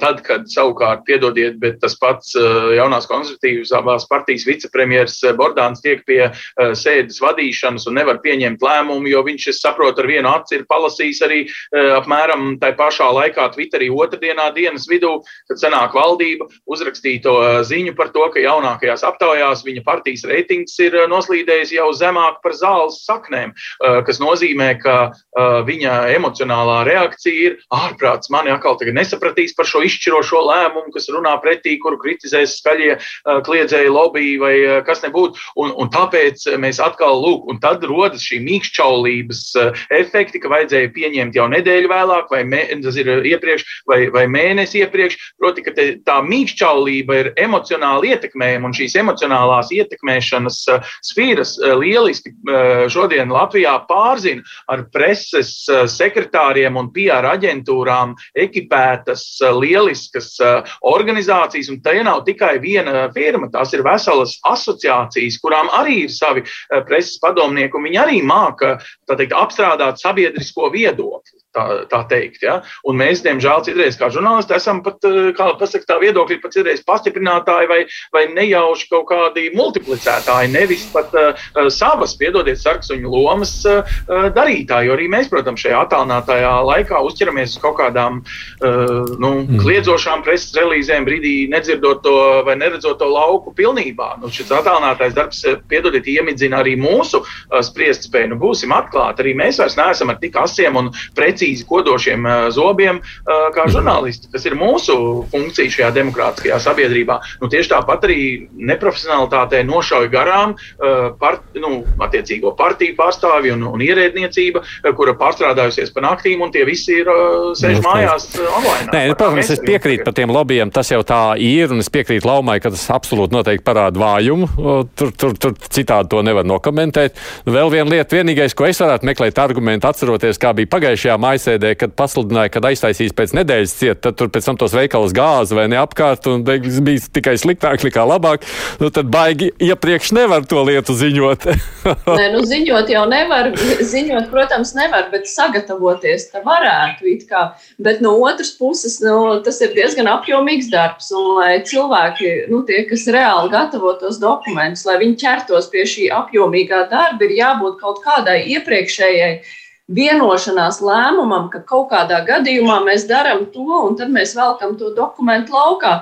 tad, kad savukārt, piedodiet, bet tas pats jaunās konservatīvas abās partijas vicepremjers Bordāns tiek pie sēdes vadīšanas un nevar pieņemt lēmumu, jo viņš, es saprotu, ar vienu aci ir palasījis arī apmēram tai pašā laikā Twitterī otrdienā dienas vidū, kad sanāk valdība uzrakstīto ziņu par to, ka jaunākajās aptaujās viņa partijas reitings ir eh, noslīdējis jau zemāk par zāles saknēm, eh, kas nozīmē, ka eh, viņa emocionālā reakcija ir ārprāts. Mani atkal tagad nesapratīs par šo izšķirošo lēmumu, kas runā pretī, kuru kritizēs skaļie kliedzēji lobby vai kas nebūtu. Un, un tāpēc mēs atkal lūk, un tad rodas šī mīkšķaulības efekti, ka vajadzēja pieņemt jau nedēļu vēlāk, vai mē, iepriekš, vai, vai mēnesi iepriekš. Proti, ka te, tā mīkšķaulība ir emocionāli ietekmēta ietekmējam, un šīs emocionālās ietekmēšanas eh, sfīras eh, lieliski eh, šodien Latvijā pārzina ar preses sekretāriem un PR aģentūrām ekipētas lieliskas organizācijas, un te nav tikai viena firma, tās ir veselas asociācijas, kurām arī ir savi preses padomnieki, un viņi arī māca teikt, apstrādāt sabiedrisko viedokli tā, tā teikt. Ja? Un mēs, diemžēl, citreiz kā žurnālisti esam pat, eh, kā pasakot, tā viedokļi pat citreiz pastiprinātāji vai, vai nejauši kaut kādi multiplicētāji, nevis pat uh, savas, piedodiet, sarksuņu lomas uh, darītāji. Jo arī mēs, protams, šajā attālinātajā laikā uzķeramies uz kaut kādām uh, nu, mm. kliedzošām preses relīzēm, brīdī nedzirdot to vai neredzot to lauku pilnībā. Nu, šis attālinātais darbs, piedodiet, iemidzina arī mūsu uh, spriestspēju. Nu, būsim atklāti, arī mēs vairs neesam ar tik asiem un precīziem precīzi kodošiem zobiem, kā žurnālisti. Tas ir mūsu funkcija šajā demokrātiskajā sabiedrībā. Nu, tieši tāpat arī neprofesionālitātē nošauj garām part, nu, attiecīgo partiju pārstāvju un, un ierēdniecība, kura pārstrādājusies pa naktīm, un tie visi ir sēž nu, mājās online. Nē, nu, protams, es piekrītu par tiem lobbyiem, tas jau tā ir, un es piekrītu Laumai, ka tas absolūti noteikti parāda vājumu. Tur, tur, tur citādi to nevar nokomentēt. Vēl viena lieta, vienīgais, ko es varētu meklēt argumentu, atceroties, kā bija pagājušajā maisēdē, kad pasludināja, kad aiztaisīs pēc nedēļas ciet, tad tur pēc tam tos veikalos gāzi vai neapkārt, un beigās bija tikai sliktāk nekā labāk. Nu, tad baigi iepriekš nevar to lietu ziņot. Nē, nu ziņot jau nevar. Ziņot, protams, nevar, bet sagatavoties tam varētu. Bet no otras puses, nu, tas ir diezgan apjomīgs darbs. Un, lai cilvēki, nu, tie, kas reāli gatavo tos dokumentus, lai viņi ķertos pie šī apjomīgā darba, ir jābūt kaut kādai iepriekšējai vienošanās lēmumam, ka kaut kādā gadījumā mēs darām to, un tad mēs velkam to dokumentu laukā.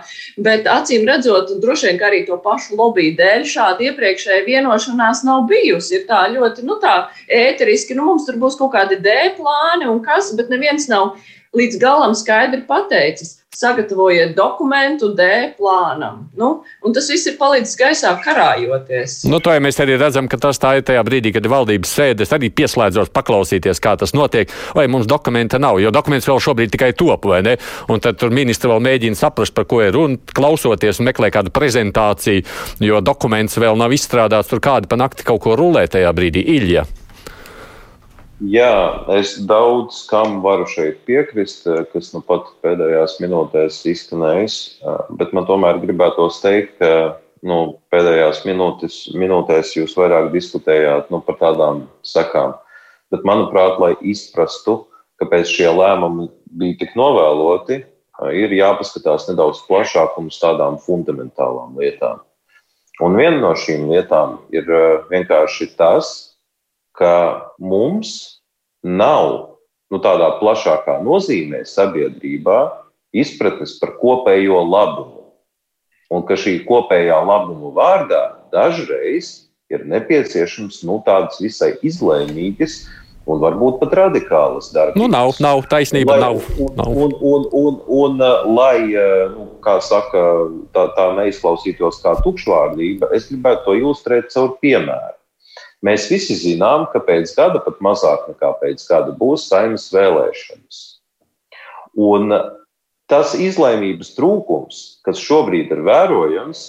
Bet acīm redzot, droši vien arī to pašu lobby dēļ šāda iepriekšēja vienošanās nav bijusi. Ir tā ļoti nu, tā ēteriski, nu mums tur būs kaut kādi D plāni un kas, bet neviens nav līdz galam skaidri pateicis sagatavojiet dokumentu D plānam. Nu, tas viss ir palicis gaisā karājoties. Nu, to ja mēs arī redzam, ka tas tā ir tajā brīdī, kad valdības sēdes, arī pieslēdzos paklausīties, kā tas notiek, vai mums dokumenta nav, jo dokuments vēl šobrīd tikai top, vai ne? Un tad tur ministri vēl mēģina saprast, par ko ir runa, klausoties un meklē kādu prezentāciju, jo dokuments vēl nav izstrādāts, tur kādi pa nakti kaut ko rulē tajā brīdī. Ilja. Jā, es daudz kam varu šeit piekrist, eh, kas nu pat pēdējās minūtēs izskanējis, eh, bet man tomēr gribētos teikt, ka nu, pēdējās minūtes, minūtēs jūs vairāk diskutējāt nu, par tādām sekām. Bet, manuprāt, lai izprastu, kāpēc šie lēmumi bija tik novēloti, eh, ir jāpaskatās nedaudz plašāk uz tādām fundamentālām lietām. Un viena no šīm lietām ir vienkārši tas, ka mums nav nu, tādā plašākā nozīmē sabiedrībā izpratnes par kopējo labumu. Un ka šī kopējā labuma vārdā dažreiz ir nepieciešams nu, tādas visai izlēmīgas un varbūt pat radikālas darbības. Nu, nav, nav taisnība, lai, nav. Un, nav. Un, un, un, un, un, lai, nu, kā saka, tā, tā neizklausītos kā tukšvārdība, es gribētu to ilustrēt caur piemēru. Mēs visi zinām, ka pēc gada, pat mazāk nekā pēc gada, būs saimnes vēlēšanas. Un tas izlēmības trūkums, kas šobrīd ir vērojams,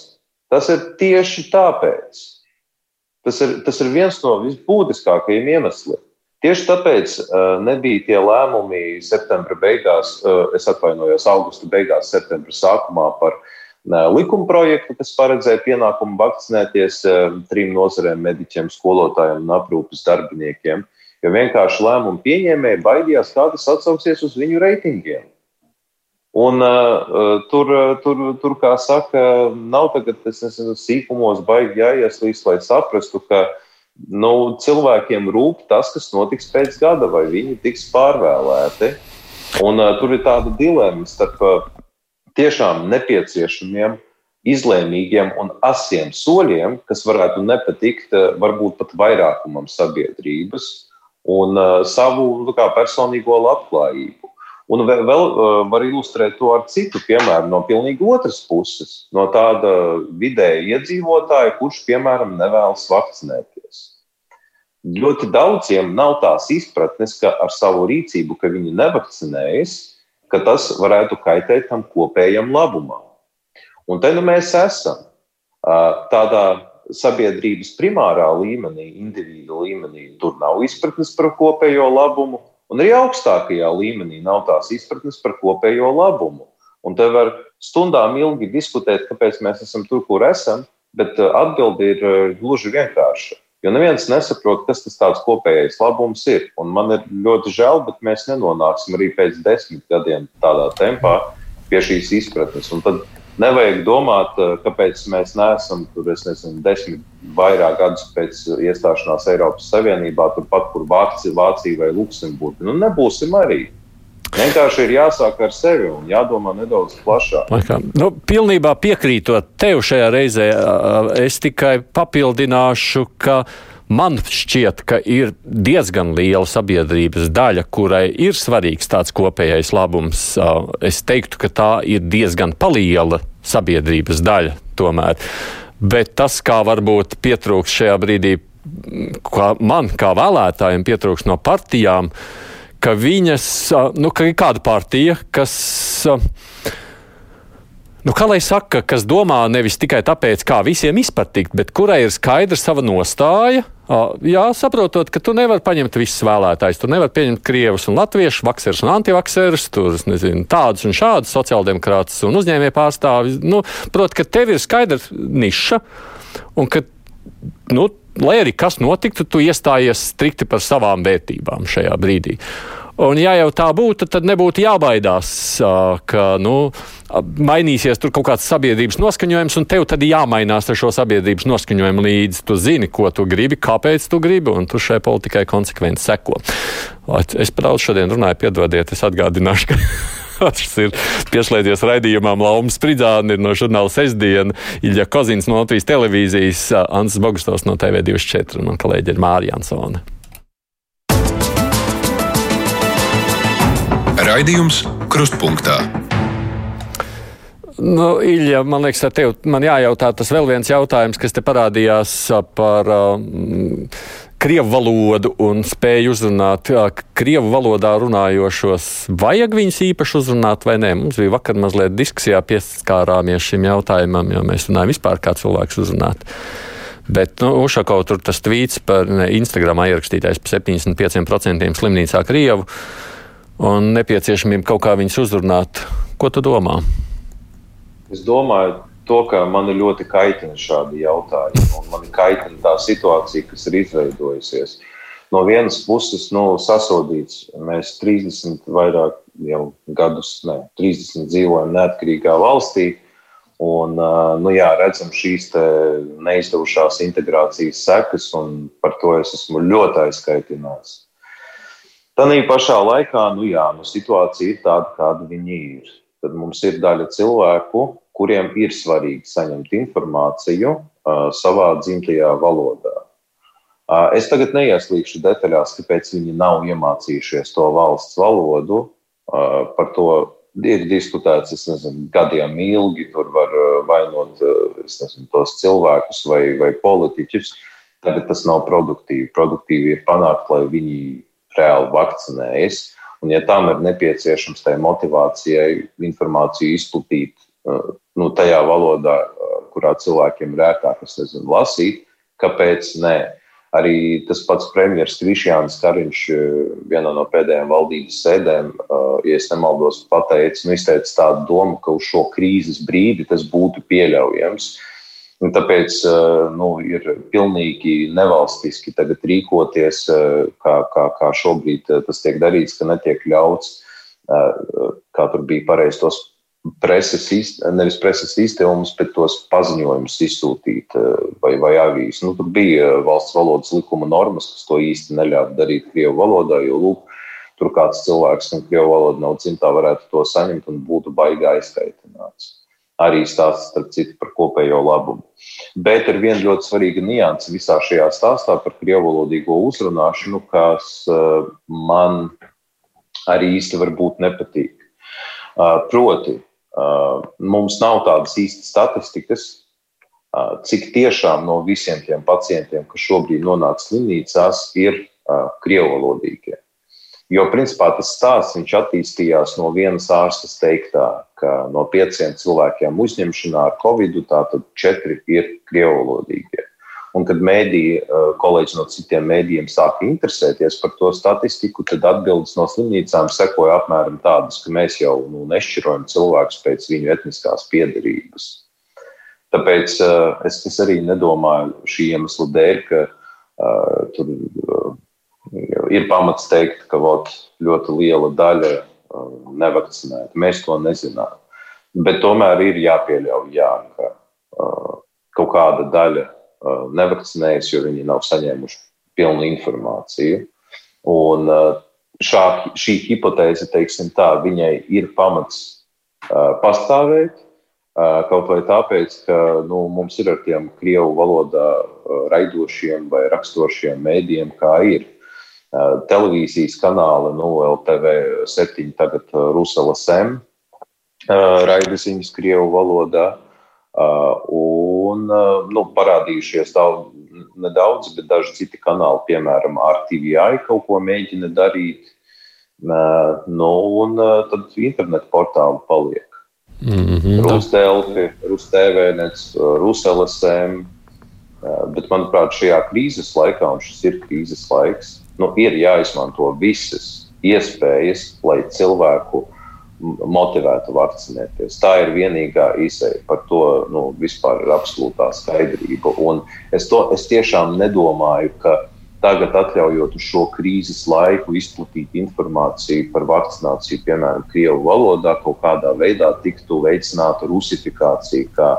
tas ir tieši tāpēc. Tas ir, tas ir viens no visbūtiskākajiem iemesliem. Tieši tāpēc uh, nebija tie lēmumi septembra beigās, uh, es atvainojos, augusta beigās, septembra sākumā par uh, likuma projektu, kas paredzēja pienākumu vakcinēties trim nozarēm - mediķiem, skolotājiem un aprūpes darbiniekiem. Jo vienkārši lēmumu pieņēmēji baidījās, kā tas atsauksies uz viņu reitingiem. Un, uh, tur, tur, tur, kā saka, nav tagad, es nezinu, sīkumos baigi jāieslīst, lai saprastu, ka nu, cilvēkiem rūp tas, kas notiks pēc gada, vai viņi tiks pārvēlēti. Un, uh, tur ir tāda dilemma starp uh, tiešām nepieciešamiem, izlēmīgiem un asiem soļiem, kas varētu nepatikt eh, varbūt pat vairākumam sabiedrības un uh, savu nu, kā, personīgo labklājību. Un vēl, vēl uh, var ilustrēt to ar citu piemēru no pilnīgi otras puses, no tāda vidēja iedzīvotāja, kurš, piemēram, nevēlas vakcinēties. Ļoti daudziem nav tās izpratnes, ka ar savu rīcību, ka viņi nevakcinējas, ka tas varētu kaitēt tam kopējam labumam. Un te nu mēs esam tādā sabiedrības primārā līmenī, individu līmenī. Tur nav izpratnes par kopējo labumu, un arī augstākajā līmenī nav tās izpratnes par kopējo labumu. Un te var stundām ilgi diskutēt, kāpēc mēs esam tur, kur esam, bet atbildi ir gluži vienkārša. Jo neviens nesaprot, kas tas tāds kopējais labums ir. Un man ir ļoti žēl, bet mēs nenonāksim arī pēc desmit gadiem tādā tempā pie šīs izpratnes. Un tad nevajag domāt, eh, kāpēc mēs neesam tur, es nezinu, desmit vairāk gadus pēc iestāšanās Eiropas Savienībā, turpat, kur Vācija, Vācija vai Luksemburga. Nu, nebūsim arī. Vienkārši ir jāsāk ar sevi un jādomā nedaudz plašāk. Nu, pilnībā piekrītot tev šajā reizē, es tikai papildināšu, ka Man šķiet, ka ir diezgan liela sabiedrības daļa, kurai ir svarīgs tāds kopējais labums. Es teiktu, ka tā ir diezgan liela sabiedrības daļa tomēr. Bet tas, kā varbūt pietrūks šajā brīdī, kā man, kā vēlētājiem, pietrūks no partijām, ka viņas, nu, ka ir kāda partija, kas Nu, kā lai saka, kas domā nevis tikai tāpēc, kā visiem izpatikt, bet kurai ir skaidra sava nostāja. Jā, saprotot, ka tu nevari paņemt visus vēlētājus. Tu nevari pieņemt krievus un latviešus, vakserus un antivakserus, tur nezinu, tādus un šādus sociāldemokrātus un uzņēmēju pārstāvjus. Nu, Protams, ka tev ir skaidra niša un ka, nu, lai arī kas notiktu, tu iestājies strikti par savām vērtībām šajā brīdī. Un, ja jau tā būtu, tad nebūtu jābaidās, ka nu, mainīsies tur kaut kāds sabiedrības noskaņojums, un tev tad jāmainās ar šo sabiedrības noskaņojumu līdzi. Tu zini, ko tu gribi, kāpēc tu gribi, un tu šai politikai konsekventi seko. Es par daudz šodien runāju, piedodiet, es atgādināšu, ka. Viņš ir pieslēdzies raidījumam Laumas Spridzāna, ir no žurnāla Sestdiena, Ilja Kozins no Latvijas televīzijas, Ants Bogustovs no TV24 un man kolēģi ir Mārija Ansone. Raidījums Krustpunktā. Nu, Ilja, man liekas, ar tevi man jājautā tas vēl viens jautājums, kas te parādījās par um, krievu valodu un spēju uzrunāt krievu valodā runājošos. Vajag viņus īpaši uzrunāt vai nē? Mums bija vakar mazliet diskusijā pieskārāmies šim jautājumam, jo mēs runājam vispār kā cilvēks uzrunāt. Bet nu, Ušako tur tas tvīts par Instagramā ierakstītais par 75% slimnīcā Krievu un nepieciešamību kaut kā viņus uzrunāt. Ko tu domā? Es domāju, to, ka man ļoti kaitina šādi jautājumi, un man kaitina tā situācija, kas ir izveidojusies. No vienas puses, nu, sasodīts, mēs 30 vairāk jau gadus, ne, 30 dzīvojam neatkarīgā valstī, un, nu, jā, redzam šīs neizdevušās integrācijas sekas, un par to es esmu ļoti aizkaitināts. Tanī pašā laikā, nu jā, nu situācija ir tāda, kāda viņi ir. Tad mums ir daļa cilvēku, kuriem ir svarīgi saņemt informāciju uh, savā dzimtajā valodā. Uh, es tagad neieslīgšu detaļās, kāpēc viņi nav iemācījušies to valsts valodu. Uh, par to ir diskutēts nezinu, gadiem ilgi. Tur var vainot nezinu, tos cilvēkus vai, vai politiķus. Tagad tas nav produktīvi. Produktīvi ir panākt, lai viņi reāli vakcinējas. Un, ja tam ir nepieciešams tai motivācijai informāciju izplatīt uh, nu, tajā valodā, uh, kurā cilvēkiem ir ērtāk nezinu, lasīt, kāpēc nē? Arī tas pats premjerministrs Krišjāns Kariņš uh, vienā no pēdējām valdības sēdēm, ja nemaldos, pateica, nu, izteica tādu domu, ka uz šo krīzes brīdi tas būtu pieļaujams. Uh, Un tāpēc eh, nu, ir pilnīgi nevalstiski rīkoties, eh, kā, kā, kā šobrīd eh, tas tiek darīts, ka netiek ļauts, kā tur bija pareizi tos preses, nevis preses izdevumus, bet tos paziņojumus izsūtīt vai, vai avīzes. Nu, tur bija valsts valodas likuma normas, kas to īsti neļāva darīt Krievu valodā, jo lūk, tur kāds cilvēks, kam Krievu valoda nav dzimtā, varētu to saņemt un būtu baigā aizkaitināts arī stāsts, starp citu, par kopējo labumu. Bet ir viena ļoti svarīga nianse visā šajā stāstā par krievolodīgo uzrunāšanu, kas uh, man arī īsti varbūt nepatīk. Uh, proti, uh, mums nav tādas īstas statistikas, cik tiešām no visiem tiem pacientiem, kas šobrīd nonāk slimnīcās, ir krievolodīgie. Jo, principā, tas stāsts attīstījās no vienas ārstas teiktā, ka no pieciem cilvēkiem uzņemšanā ar covid, tātad četri ir krievalodīgie. Un, kad mēdīji, eh, kolēģi no citiem mēdījiem sāka interesēties par to statistiku, tad atbildes no slimnīcām sekoja apmēram tādas, ka mēs jau nu, nešķirojam cilvēkus pēc viņu etniskās piedarības. Tāpēc uh, es, es arī nedomāju šī iemesla dēļ, ka uh, tur uh, ir pamats teikt, ka vot, ļoti liela daļa uh, nevakcinēta. Mēs to nezinām. Bet tomēr ir jāpieļauj, jā, ka uh, kaut kāda daļa uh, nevakcinējas, jo viņi nav saņēmuši pilnu informāciju. Un šā, šī hipotēze, teiksim tā, viņai ir pamats pastāvēt, Kaut vai tāpēc, ka nu, mums ir ar tiem krievu valodā raidošiem vai rakstošiem mēdījiem, kā ir. Televīzijas kanāli, nu, LTV 7, tagad Rusela Sem, raidaziņas krievu valodā. Un nu, parādījušies daudz, nedaudz, bet daži citi kanāli, piemēram, RTVI kaut ko mēģina darīt. Nu, un tad internetu portāli paliek. Mm -hmm. Rusdelfi, Rustēvēnets, Ruselasēm. Bet, manuprāt, šajā krīzes laikā, un šis ir krīzes laiks, nu, ir jāizmanto visas iespējas, lai cilvēku motivētu vakcinēties. Tā ir vienīgā izēja. Par to nu, vispār ir absolūtā skaidrība. Un es, to, es tiešām nedomāju, ka Tagad, atļaujot uz šo krīzes laiku izplatīt informāciju par vakcināciju, piemēram, Krievijas valodā, kaut kādā veidā tiktu veicināta rusifikācija, kā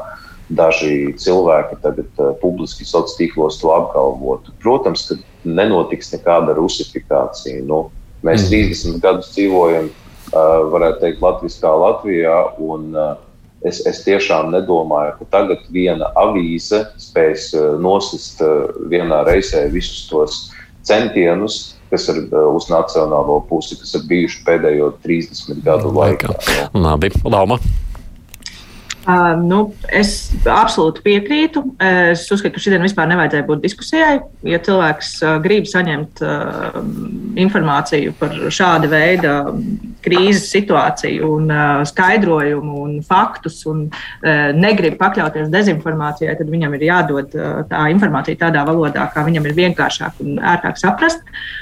daži cilvēki tagad uh, publiski sociālos tīklos to apgalvotu. Protams, ka nenotiks nekāda rusifikācija. Nu, mēs mm. 30 gadus dzīvojam, uh, varētu teikt, Latvijā, Latvijā. Un, uh, Es, es tiešām nedomāju, ka tagad viena avīze spēs nosist vienā reizē visus tos centienus, kas ir uz nacionālo pusi, kas ir bijuši pēdējo 30 gadu laikā. Labi, Lauma. Uh, nu, es absolūti piekrītu. Es uzskatu, ka šodien vispār nevajadzēja būt diskusijai. Ja cilvēks uh, grib saņemt uh, informāciju par šāda veida krīzes situāciju, un uh, skaidrojumu un faktus, un uh, negrib pakļauties dezinformācijai, tad viņam ir jādod uh, tā informācija tādā valodā, kā viņam ir vienkāršāk un ērtāk saprast. Uh,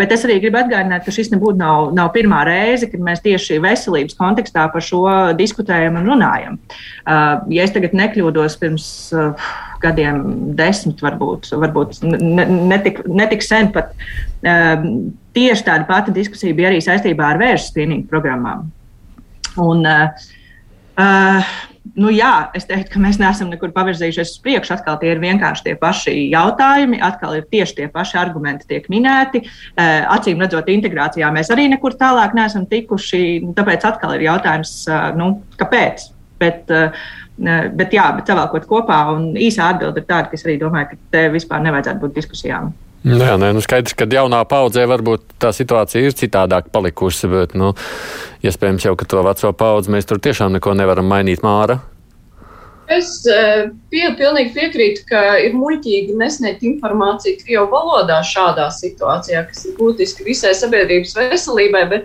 bet es arī gribu atgādināt, ka šis nebūtu nav, nav pirmā reize, kad mēs tieši veselības kontekstā par šo diskutējam un runājam. Uh, Uh, ja es tagad nekļūdos pirms uh, gadiem, desmit, varbūt, varbūt netik, netik sen pat, uh, tieši tāda pati diskusija bija arī saistībā ar vēža screening programmām. Un, uh, nu, jā, es teiktu, ka mēs neesam nekur pavirzījušies uz priekšu. Atkal tie ir vienkārši tie paši jautājumi, atkal ir tieši tie paši argumenti, tiek minēti. Acīm redzot, integrācijā mēs arī nekur tālāk neesam tikuši. Tāpēc atkal ir jautājums, nu, kāpēc? Bet, eh, bet, jā, bet savēlkot kopā, un īsā atbilde ir tāda, ka es arī domāju, ka te vispār nevajadzētu būt diskusijām. Nu jā, nē, nu skaidrs, ka jaunā paudzē varbūt tā situācija ir citādāk palikusi, bet, nu, iespējams jau, ka to veco paudzi mēs tur tiešām neko nevaram mainīt māra. Es eh, pie, pilnīgi piekrītu, ka ir muļķīgi nesniegt informāciju Krievijas valodā šādā situācijā, kas ir būtiski visai sabiedrības veselībai.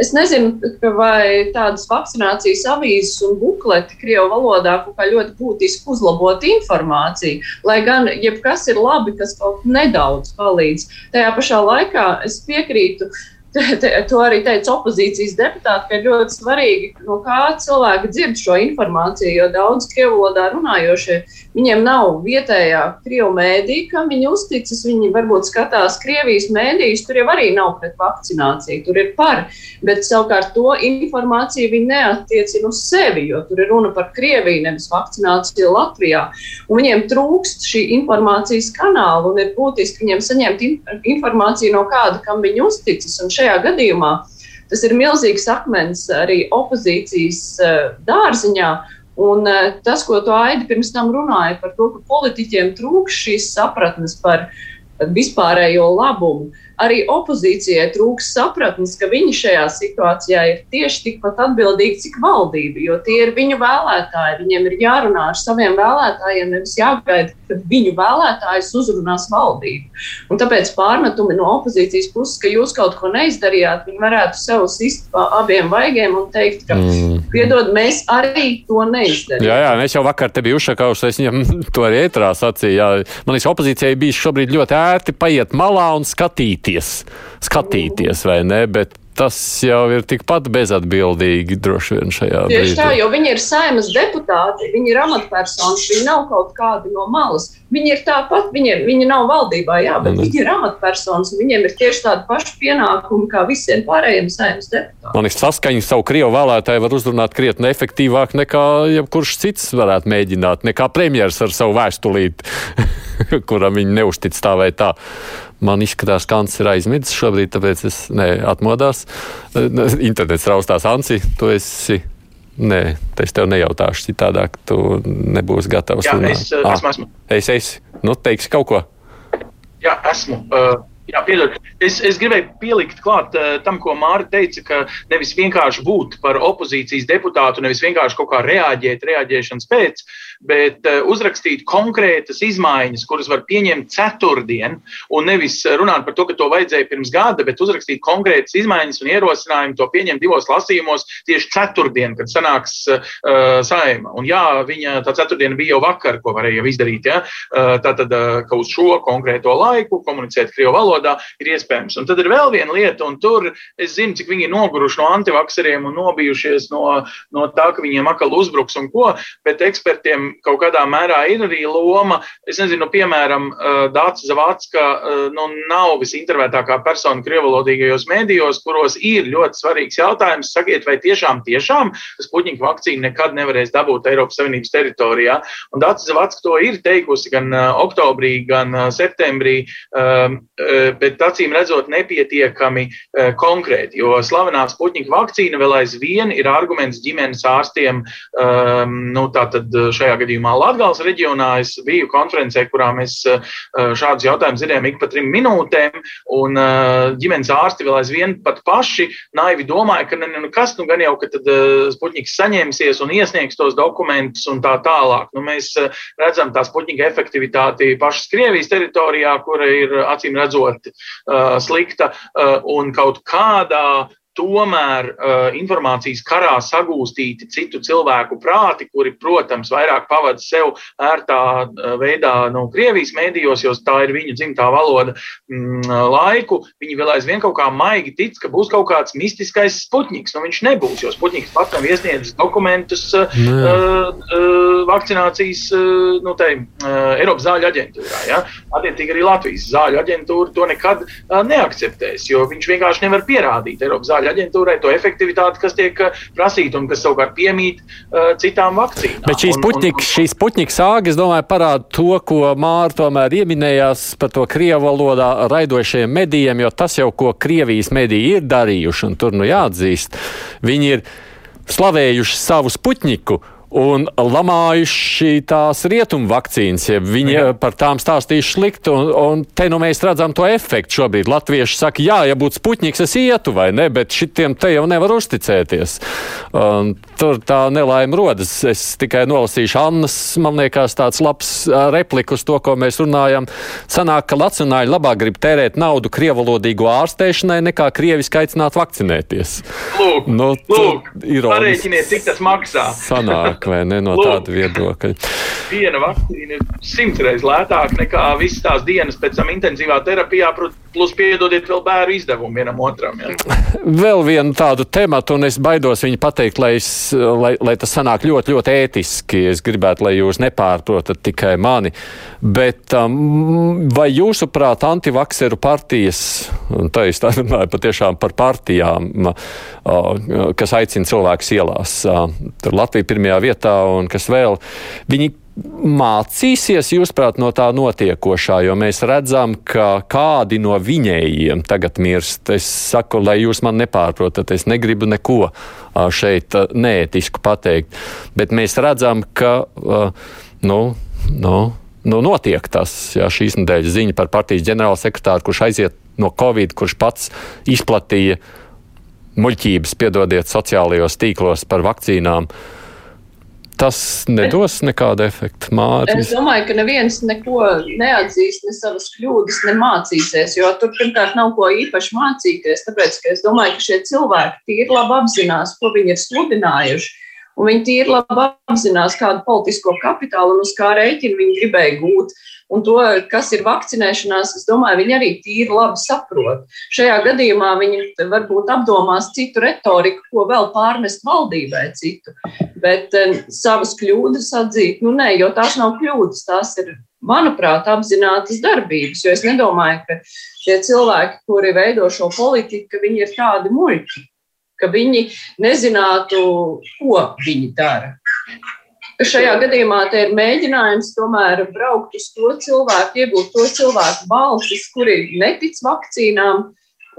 Es nezinu, vai tādas vakcinācijas avīzes un bukleti Krievijas valodā kaut kā ļoti būtiski uzlabot informāciju. Lai gan jebkas ir labi, kas kaut nedaudz palīdz. Tajā pašā laikā es piekrītu to arī teica opozīcijas deputāti, ka ir ļoti svarīgi, no kā cilvēki dzird šo informāciju, jo daudz krievu valodā runājošie, viņiem nav vietējā krievu mēdī, kam viņi uzticas, viņi varbūt skatās Krievijas mēdījus, tur jau arī nav pret vakcināciju, tur ir par, bet savukārt to informāciju viņi neatiecina uz sevi, jo tur ir runa par Krieviju, nevis vakcināciju Latvijā. Un viņiem trūkst šī informācijas kanāla un ir būtiski viņiem saņemt informāciju no kāda, kam viņi uzticas. Un šajā gadījumā tas ir milzīgs akmens arī opozīcijas eh, dārziņā. Un eh, tas, ko tu Aidi pirms tam runāja par to, ka politiķiem trūks šīs sapratnes par vispārējo labumu arī opozīcijai trūks sapratnes, ka viņi šajā situācijā ir tieši tikpat atbildīgi, cik valdība, jo tie ir viņu vēlētāji. Viņiem ir jārunā ar saviem vēlētājiem, nevis jāgaida, kad viņu vēlētājs uzrunās valdību. Un tāpēc pārmetumi no opozīcijas puses, ka jūs kaut ko neizdarījāt, viņi varētu sev sist pa abiem vaigiem un teikt, ka, mm. piedod, mēs arī to neizdarījām. Jā, jā, mēs jau vakar te biju uzšakaus, es viņam to arī ētrā sacīju. Jā. Man liekas, opozīcijai bija šobrīd ļoti ērti paiet malā un skatīties skatīties, skatīties vai ne, bet tas jau ir tikpat bezatbildīgi droši vien šajā brīdī. Tieši tā, jo viņi ir saimas deputāti, viņi ir amatpersonas, viņi nav kaut kādi no malas. Viņi ir tāpat, viņi, viņi nav valdībā, jā, bet mm. viņi ir amatpersonas, un viņiem ir tieši tādi paši pienākumi kā visiem pārējiem saimas deputātiem. Man liekas, saskaņa savu Krievu vēlētāju var uzrunāt krietni efektīvāk nekā jebkurš cits varētu mēģināt, nekā premjeras ar savu vēstulīti, kuram viņi neuztic tā vai tā. Man izskatās, ka Ants ir aizmidzis šobrīd, tāpēc es ne, atmodās. Internets raustās, Ansi, tu esi Nē, es tev nejautāšu citādāk, tu nebūsi gatavs. Jā, runāt. es, ah, esmu, esmu. Es, es, nu, teiksi kaut ko. Jā, esmu. Uh, Jā, pieļaut. Es, es gribēju pielikt klāt uh, tam, ko Mārta teica, ka nevis vienkārši būt par opozīcijas deputātu, nevis vienkārši kaut kā reaģēt, reaģēšanas pēc, bet uh, uzrakstīt konkrētas izmaiņas, kuras var pieņemt ceturtdien, un nevis runāt par to, ka to vajadzēja pirms gada, bet uzrakstīt konkrētas izmaiņas un ierosinājumu to pieņemt divos lasījumos tieši ceturtdien, kad sanāks uh, saima. Un jā, viņa tā ceturtdiena bija jau vakar, ko varēja izdarīt. Ja? Uh, tātad, uh, ka uz šo konkrēto laiku komunicēt Krievu valodā ir iespējams. Un tad ir vēl viena lieta, un tur es zinu, cik viņi ir noguruši no antivakseriem un nobijušies no, no tā, ka viņiem atkal uzbruks un ko, bet ekspertiem kaut kādā mērā ir arī loma. Es nezinu, nu, piemēram, Dācis Zavacka nu, nav visintervētākā persona krievalodīgajos mēdījos, kuros ir ļoti svarīgs jautājums. Sakiet, vai tiešām, tiešām Sputņika vakcīna nekad nevarēs dabūt Eiropas Savienības teritorijā? Un Dācis Zavacka to ir teikusi gan oktobrī, gan septembrī bet acīm redzot nepietiekami eh, konkrēti, jo slavenā Sputņika vakcīna vēl aizvien ir arguments ģimenes ārstiem. Um, nu, tātad šajā gadījumā Latvijas reģionā es biju konferencē, kurā mēs uh, šādus jautājumus dzirdējām ik pa trim minūtēm, un uh, ģimenes ārsti vēl aizvien pat paši naivi domāja, ka nu, kas nu gan jau, ka tad Sputņiks saņemsies un iesniegs tos dokumentus un tā tālāk. Nu, mēs redzam tā Sputņika efektivitāti pašas Krievijas teritorijā, kura ir acīm redzot slikta un kaut kādā tomēr uh, informācijas karā sagūstīti citu cilvēku prāti, kuri, protams, vairāk pavada sev ērtā uh, veidā no Krievijas mēdījos, jo tā ir viņu dzimtā valoda mm, laiku. Viņi vēl aizvien kaut kā maigi tic, ka būs kaut kāds mistiskais sputniks. Nu, viņš nebūs, jo sputniks pats nav iesniedzis dokumentus uh, uh, vakcinācijas uh, nu, te, uh, Eiropas zāļu aģentūrā. Ja? Attiecīgi arī Latvijas zāļu aģentūra to nekad uh, neakceptēs, jo viņš vienkārši nevar pierādīt Eiropas zāļu zāļu aģentūrai to efektivitāti, kas tiek uh, prasīta un kas savukārt piemīt uh, citām vakcīnām. Bet šīs puķikas, šīs puķikas sāgas, domāju, parāda to, ko Māra tomēr ieminējās par to krievu valodā raidošajiem medijiem, jo tas jau, ko Krievijas mediji ir darījuši, un tur nu jāatzīst, viņi ir slavējuši savu puķiku un lamājuši tās rietumu vakcīnas, ja viņi jā. par tām stāstījuši slikti, un, un te nu mēs redzam to efektu šobrīd. Latvieši saka, jā, ja būtu spuķņiks, es ietu vai ne, bet šitiem te jau nevar uzticēties. Un, tur tā nelaime rodas. Es tikai nolasīšu Annas, man liekas, tāds labs repliku uz to, ko mēs runājam. Sanāk, ka nacionāļi labāk grib tērēt naudu krievalodīgo ārstēšanai, nekā krieviski aicināt vakcinēties. Lūk, nu, lūk, parēķiniet, cik tas maksā. Sanāk lētāk, vai ne no Lūk, tāda viedokļa? Viena vakcīna ir simtreiz lētāka nekā visas tās dienas pēc tam intensīvā terapijā, plus piedodiet vēl bērnu izdevumu vienam otram. Ja. Vēl vienu tādu tematu, un es baidos viņu pateikt, lai, es, lai, lai tas sanāk ļoti, ļoti ētiski. Es gribētu, lai jūs nepārprotat tikai mani. Bet um, vai jūsuprāt, antivakseru partijas, un tā es tā runāju patiešām par partijām, uh, kas aicina cilvēkus ielās, uh, tur Latvija pirmajā vietā un kas vēl, viņi mācīsies, jūsuprāt, no tā notiekošā, jo mēs redzam, ka kādi no viņējiem tagad mirst. Es saku, lai jūs man nepārprotat, es negribu neko šeit neētisku pateikt, bet mēs redzam, ka, nu, nu, nu notiek tas, jā, šīs nedēļas ziņa par partijas ģenerālsekretāru, kurš aiziet no Covid, kurš pats izplatīja muļķības, piedodiet, sociālajos tīklos par vakcīnām. Uh, tas nedos nekādu efektu. Māri. Es domāju, ka neviens neko neatzīst, ne savas kļūdas, ne mācīsies, jo tur pirmkārt nav ko īpaši mācīties. Tāpēc es domāju, ka šie cilvēki tīri labi apzinās, ko viņi ir sludinājuši. Un viņi tīri labi apzinās, kādu politisko kapitālu un uz kā rēķinu viņi gribēja gūt. Un to, kas ir vakcinēšanās, es domāju, viņi arī tīri labi saprot. Šajā gadījumā viņi varbūt apdomās citu retoriku, ko vēl pārmest valdībai citu. Bet um, savas kļūdas atzīt, nu nē, jo tās nav kļūdas, tās ir, manuprāt, apzinātas darbības. Jo es nedomāju, ka tie cilvēki, kuri veido šo politiku, viņi ir tādi muļķi ka viņi nezinātu, ko viņi dara. Šajā gadījumā te ir mēģinājums tomēr braukt uz to cilvēku, iegūt to cilvēku balsis, kuri netic vakcīnām,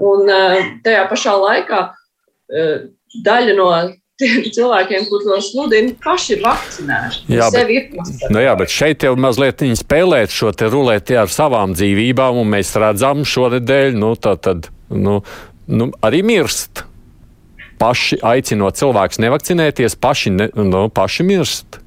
un eh, tajā pašā laikā eh, daļa no tiem cilvēkiem, kur to sludina, paši ir vakcinēti. Jā, bet, nu jā, bet šeit jau mazliet spēlēt šo te rulēti ar savām dzīvībām, un mēs redzam šonadēļ, nu, tā tad, nu, nu, arī mirst. Paši aicinot cilvēkus nevakcinēties, paši, ne, nu, paši mirst.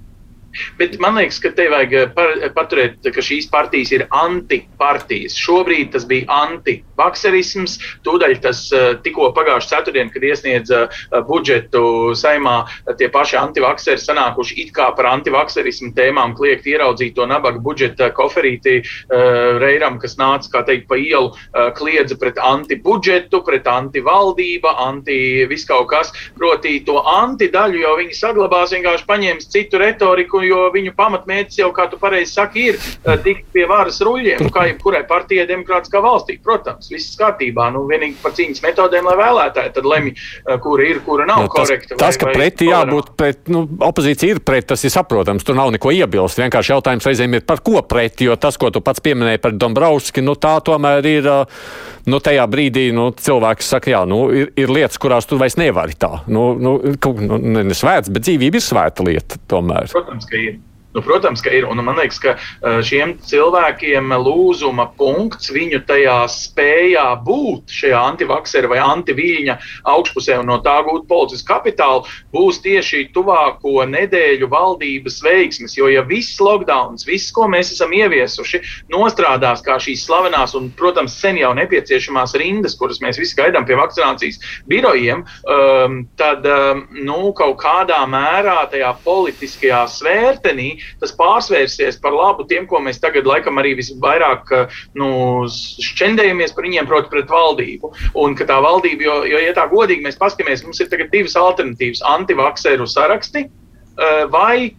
Bet man liekas, ka te vajag eh, paturēt, ka šīs partijas ir antipartijas. Šobrīd tas bija antivakserisms. Tūdaļ tas eh, tikko pagājušā ceturtdienā, kad iesniedza eh, budžetu saimā, tie paši antivakseri sanākuši it kā par antivakserismu tēmām, kliegt ieraudzīt to nabaga budžeta koferīti Reiram, kas nāca, kā teikt, pa ielu, kliedza pret antibudžetu, pret antivaldība, anti viskaut kas. Proti to antidaļu jau viņi saglabās, vienkārši paņēmis citu retoriku jo viņu pamatmērķis jau, kā tu pareizi saki, ir uh, tikt pie varas ruļļiem, nu, kā jebkurai partijai demokrātiskā valstī. Protams, viss kārtībā. Nu, vienīgi par cīņas metodēm, lai vēlētāji tad lemj, uh, kura ir, kura nav no, tas, korekta. Tas, vai, ka pretī jābūt pret, nu, opozīcija ir pret, tas ir saprotams. Tur nav neko iebilst. Vienkārši jautājums reizēm ir par ko pret, jo tas, ko tu pats pieminēji par Dombrovski, nu, tā tomēr ir. Uh, nu, tajā brīdī nu, cilvēks saka, jā, nu, ir, ir lietas, kurās tu vairs nevari tā. Nu, nu, nu, ne, ne svēts, bet dzīvība ir svēta lieta tomēr. Protams, ka ir. Nu, protams, ka ir. Un man liekas, ka šiem cilvēkiem lūzuma punkts viņu tajā spējā būt šajā antivaksera vai antiviļņa augšpusē un no tā gūt politisku kapitālu būs tieši tuvāko nedēļu valdības veiksmes. Jo ja viss lockdown, viss, ko mēs esam ieviesuši, nostrādās kā šīs slavenās un, protams, sen jau nepieciešamās rindas, kuras mēs visi gaidām pie vakcinācijas birojiem, um, tad um, nu, kaut kādā mērā tajā politiskajā svērtenī tas pārsvērsies par labu tiem, ko mēs tagad laikam arī visvairāk nu, šķendējamies par viņiem, proti, pret valdību. Un ka tā valdība, jo, jo ja tā godīgi mēs paskatāmies, mums ir tagad divas alternatīvas - antivakseru saraksti eh, vai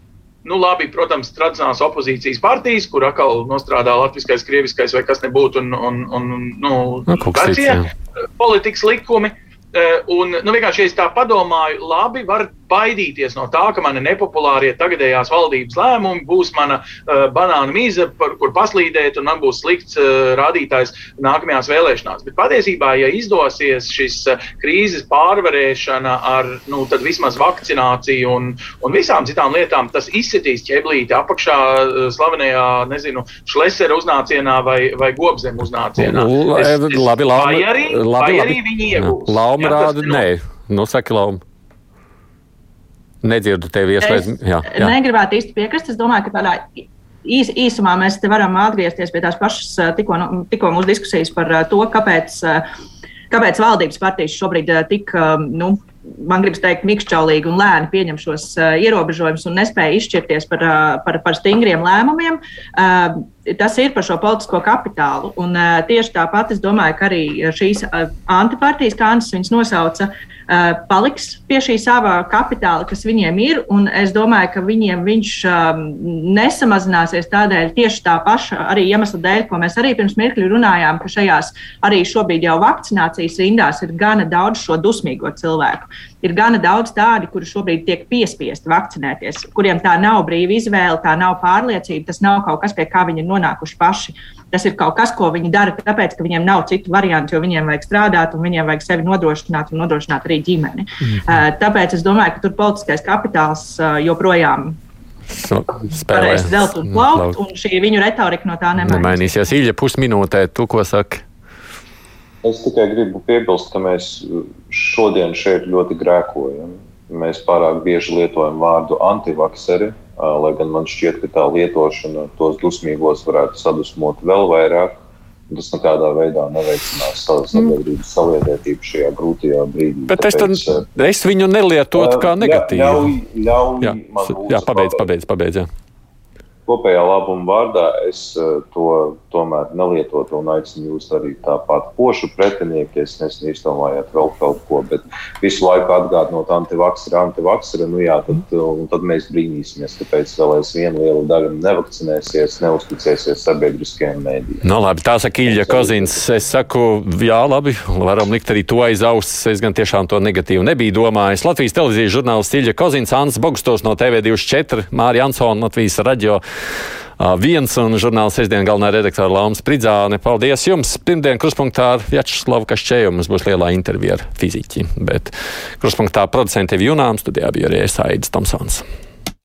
Nu, labi, protams, tradicionālās opozīcijas partijas, kur atkal nostrādā latviskais, krieviskais vai kas nebūtu, un, un, un nu, nu, vecie politikas likumi. Eh, un, nu, vienkārši, ja es tā padomāju, labi, var baidīties no tā, ka mani nepopulārie tagadējās valdības lēmumi būs mana uh, banāna mīza, par kur paslīdēt, un man būs slikts uh, rādītājs nākamajās vēlēšanās. Bet patiesībā, ja izdosies šis uh, krīzes pārvarēšana ar nu, vismaz vakcināciju un, un visām citām lietām, tas izsitīs ķeblīti apakšā uh, slavenajā, nezinu, šlesera uznācienā vai, vai gobzem uznācienā. Es, es, labi, labi, vai arī, labi, vai labi. arī viņi iegūs. Lauma rāda, nē. Nu, saki, Lauma. Nedzirdu tevi ieslēdz. Jā, jā. Negribētu īsti piekrist. Es domāju, ka tādā īs, īsumā mēs te varam atgriezties pie tās pašas tikko, nu, tikko mūsu diskusijas par to, kāpēc, kāpēc valdības partijas šobrīd tik, nu, man gribas teikt, mikšķaulīgi un lēni pieņem šos uh, ierobežojumus un nespēja izšķirties par, uh, par, par stingriem lēmumiem. Uh, tas ir par šo politisko kapitālu. Un, uh, tieši tāpat es domāju, ka arī šīs uh, antipartijas, kā viņas nosauca, uh, paliks pie šī sava kapitāla, kas viņiem ir. Es domāju, ka viņiem viņš um, nesamazināsies tādēļ tieši tā paša arī iemesla dēļ, ko mēs arī pirms mirkļa runājām, ka šajās arī šobrīd jau vakcinācijas rindās ir gana daudz šo dusmīgo cilvēku. Ir gana daudz tādi, kuri šobrīd tiek piespiesti vakcinēties, kuriem tā nav brīva izvēle, tā nav pārliecība, tas nav kaut kas, pie kā viņi ir nonākuši paši. Tas ir kaut kas, ko viņi dara, tāpēc, ka viņiem nav citu variantu, jo viņiem vajag strādāt un viņiem vajag sevi nodrošināt un nodrošināt arī ģimeni. Mm -hmm. Tāpēc es domāju, ka tur politiskais kapitāls joprojām spēlē zelta un plaukt, un šī viņu retorika no tā nemainīsies. Nemainīsies. Ilja, pusminūtē, tu ko saki? Es tikai gribu piebilst, ka mēs šodien šeit ļoti grēkojam. Mēs pārāk bieži lietojam vārdu antivakseri, lai gan man šķiet, ka tā lietošana tos dusmīgos varētu sadusmot vēl vairāk. Tas nekādā veidā neveicinās sabiedrības saliedētību šajā grūtajā brīdī. Bet Tāpēc, es, tad, es viņu nelietotu kā negatīvu. Ļauj, ļauj jā, jā pabeidz, pabeidz, pabeidz. Jā kopējā labuma vārdā es uh, to tomēr nelietotu un aicinu jūs arī tāpat pošu pretinieki. Es nezinu, izdomājāt vēl kaut ko, bet visu laiku atgādinot antivaksera, antivaksera, nu jā, tad, tad mēs brīnīsimies, kāpēc vēl aizvien liela daļa nevakcinēsies, neusticēsies sabiedriskajiem mēdījiem. No, nu, labi, tā saka Ilja Kozins. Es saku, jā, labi, varam likt arī to aiz auss. Es gan tiešām to negatīvi nebiju domājis. Latvijas televīzijas žurnālists Ilja Kozins, Ants Bogstos no TV24, Mārija Ansona, Latvijas radio viens un žurnāla sestdien galvenā redaktora Laumas Pridzāne. Paldies jums! Pirmdien kruspunktā ar Vjačeslavu Kašķēju mums būs lielā intervija ar fiziķi, bet kruspunktā producentiem Junām studijā bija arī Aidis Tomsons.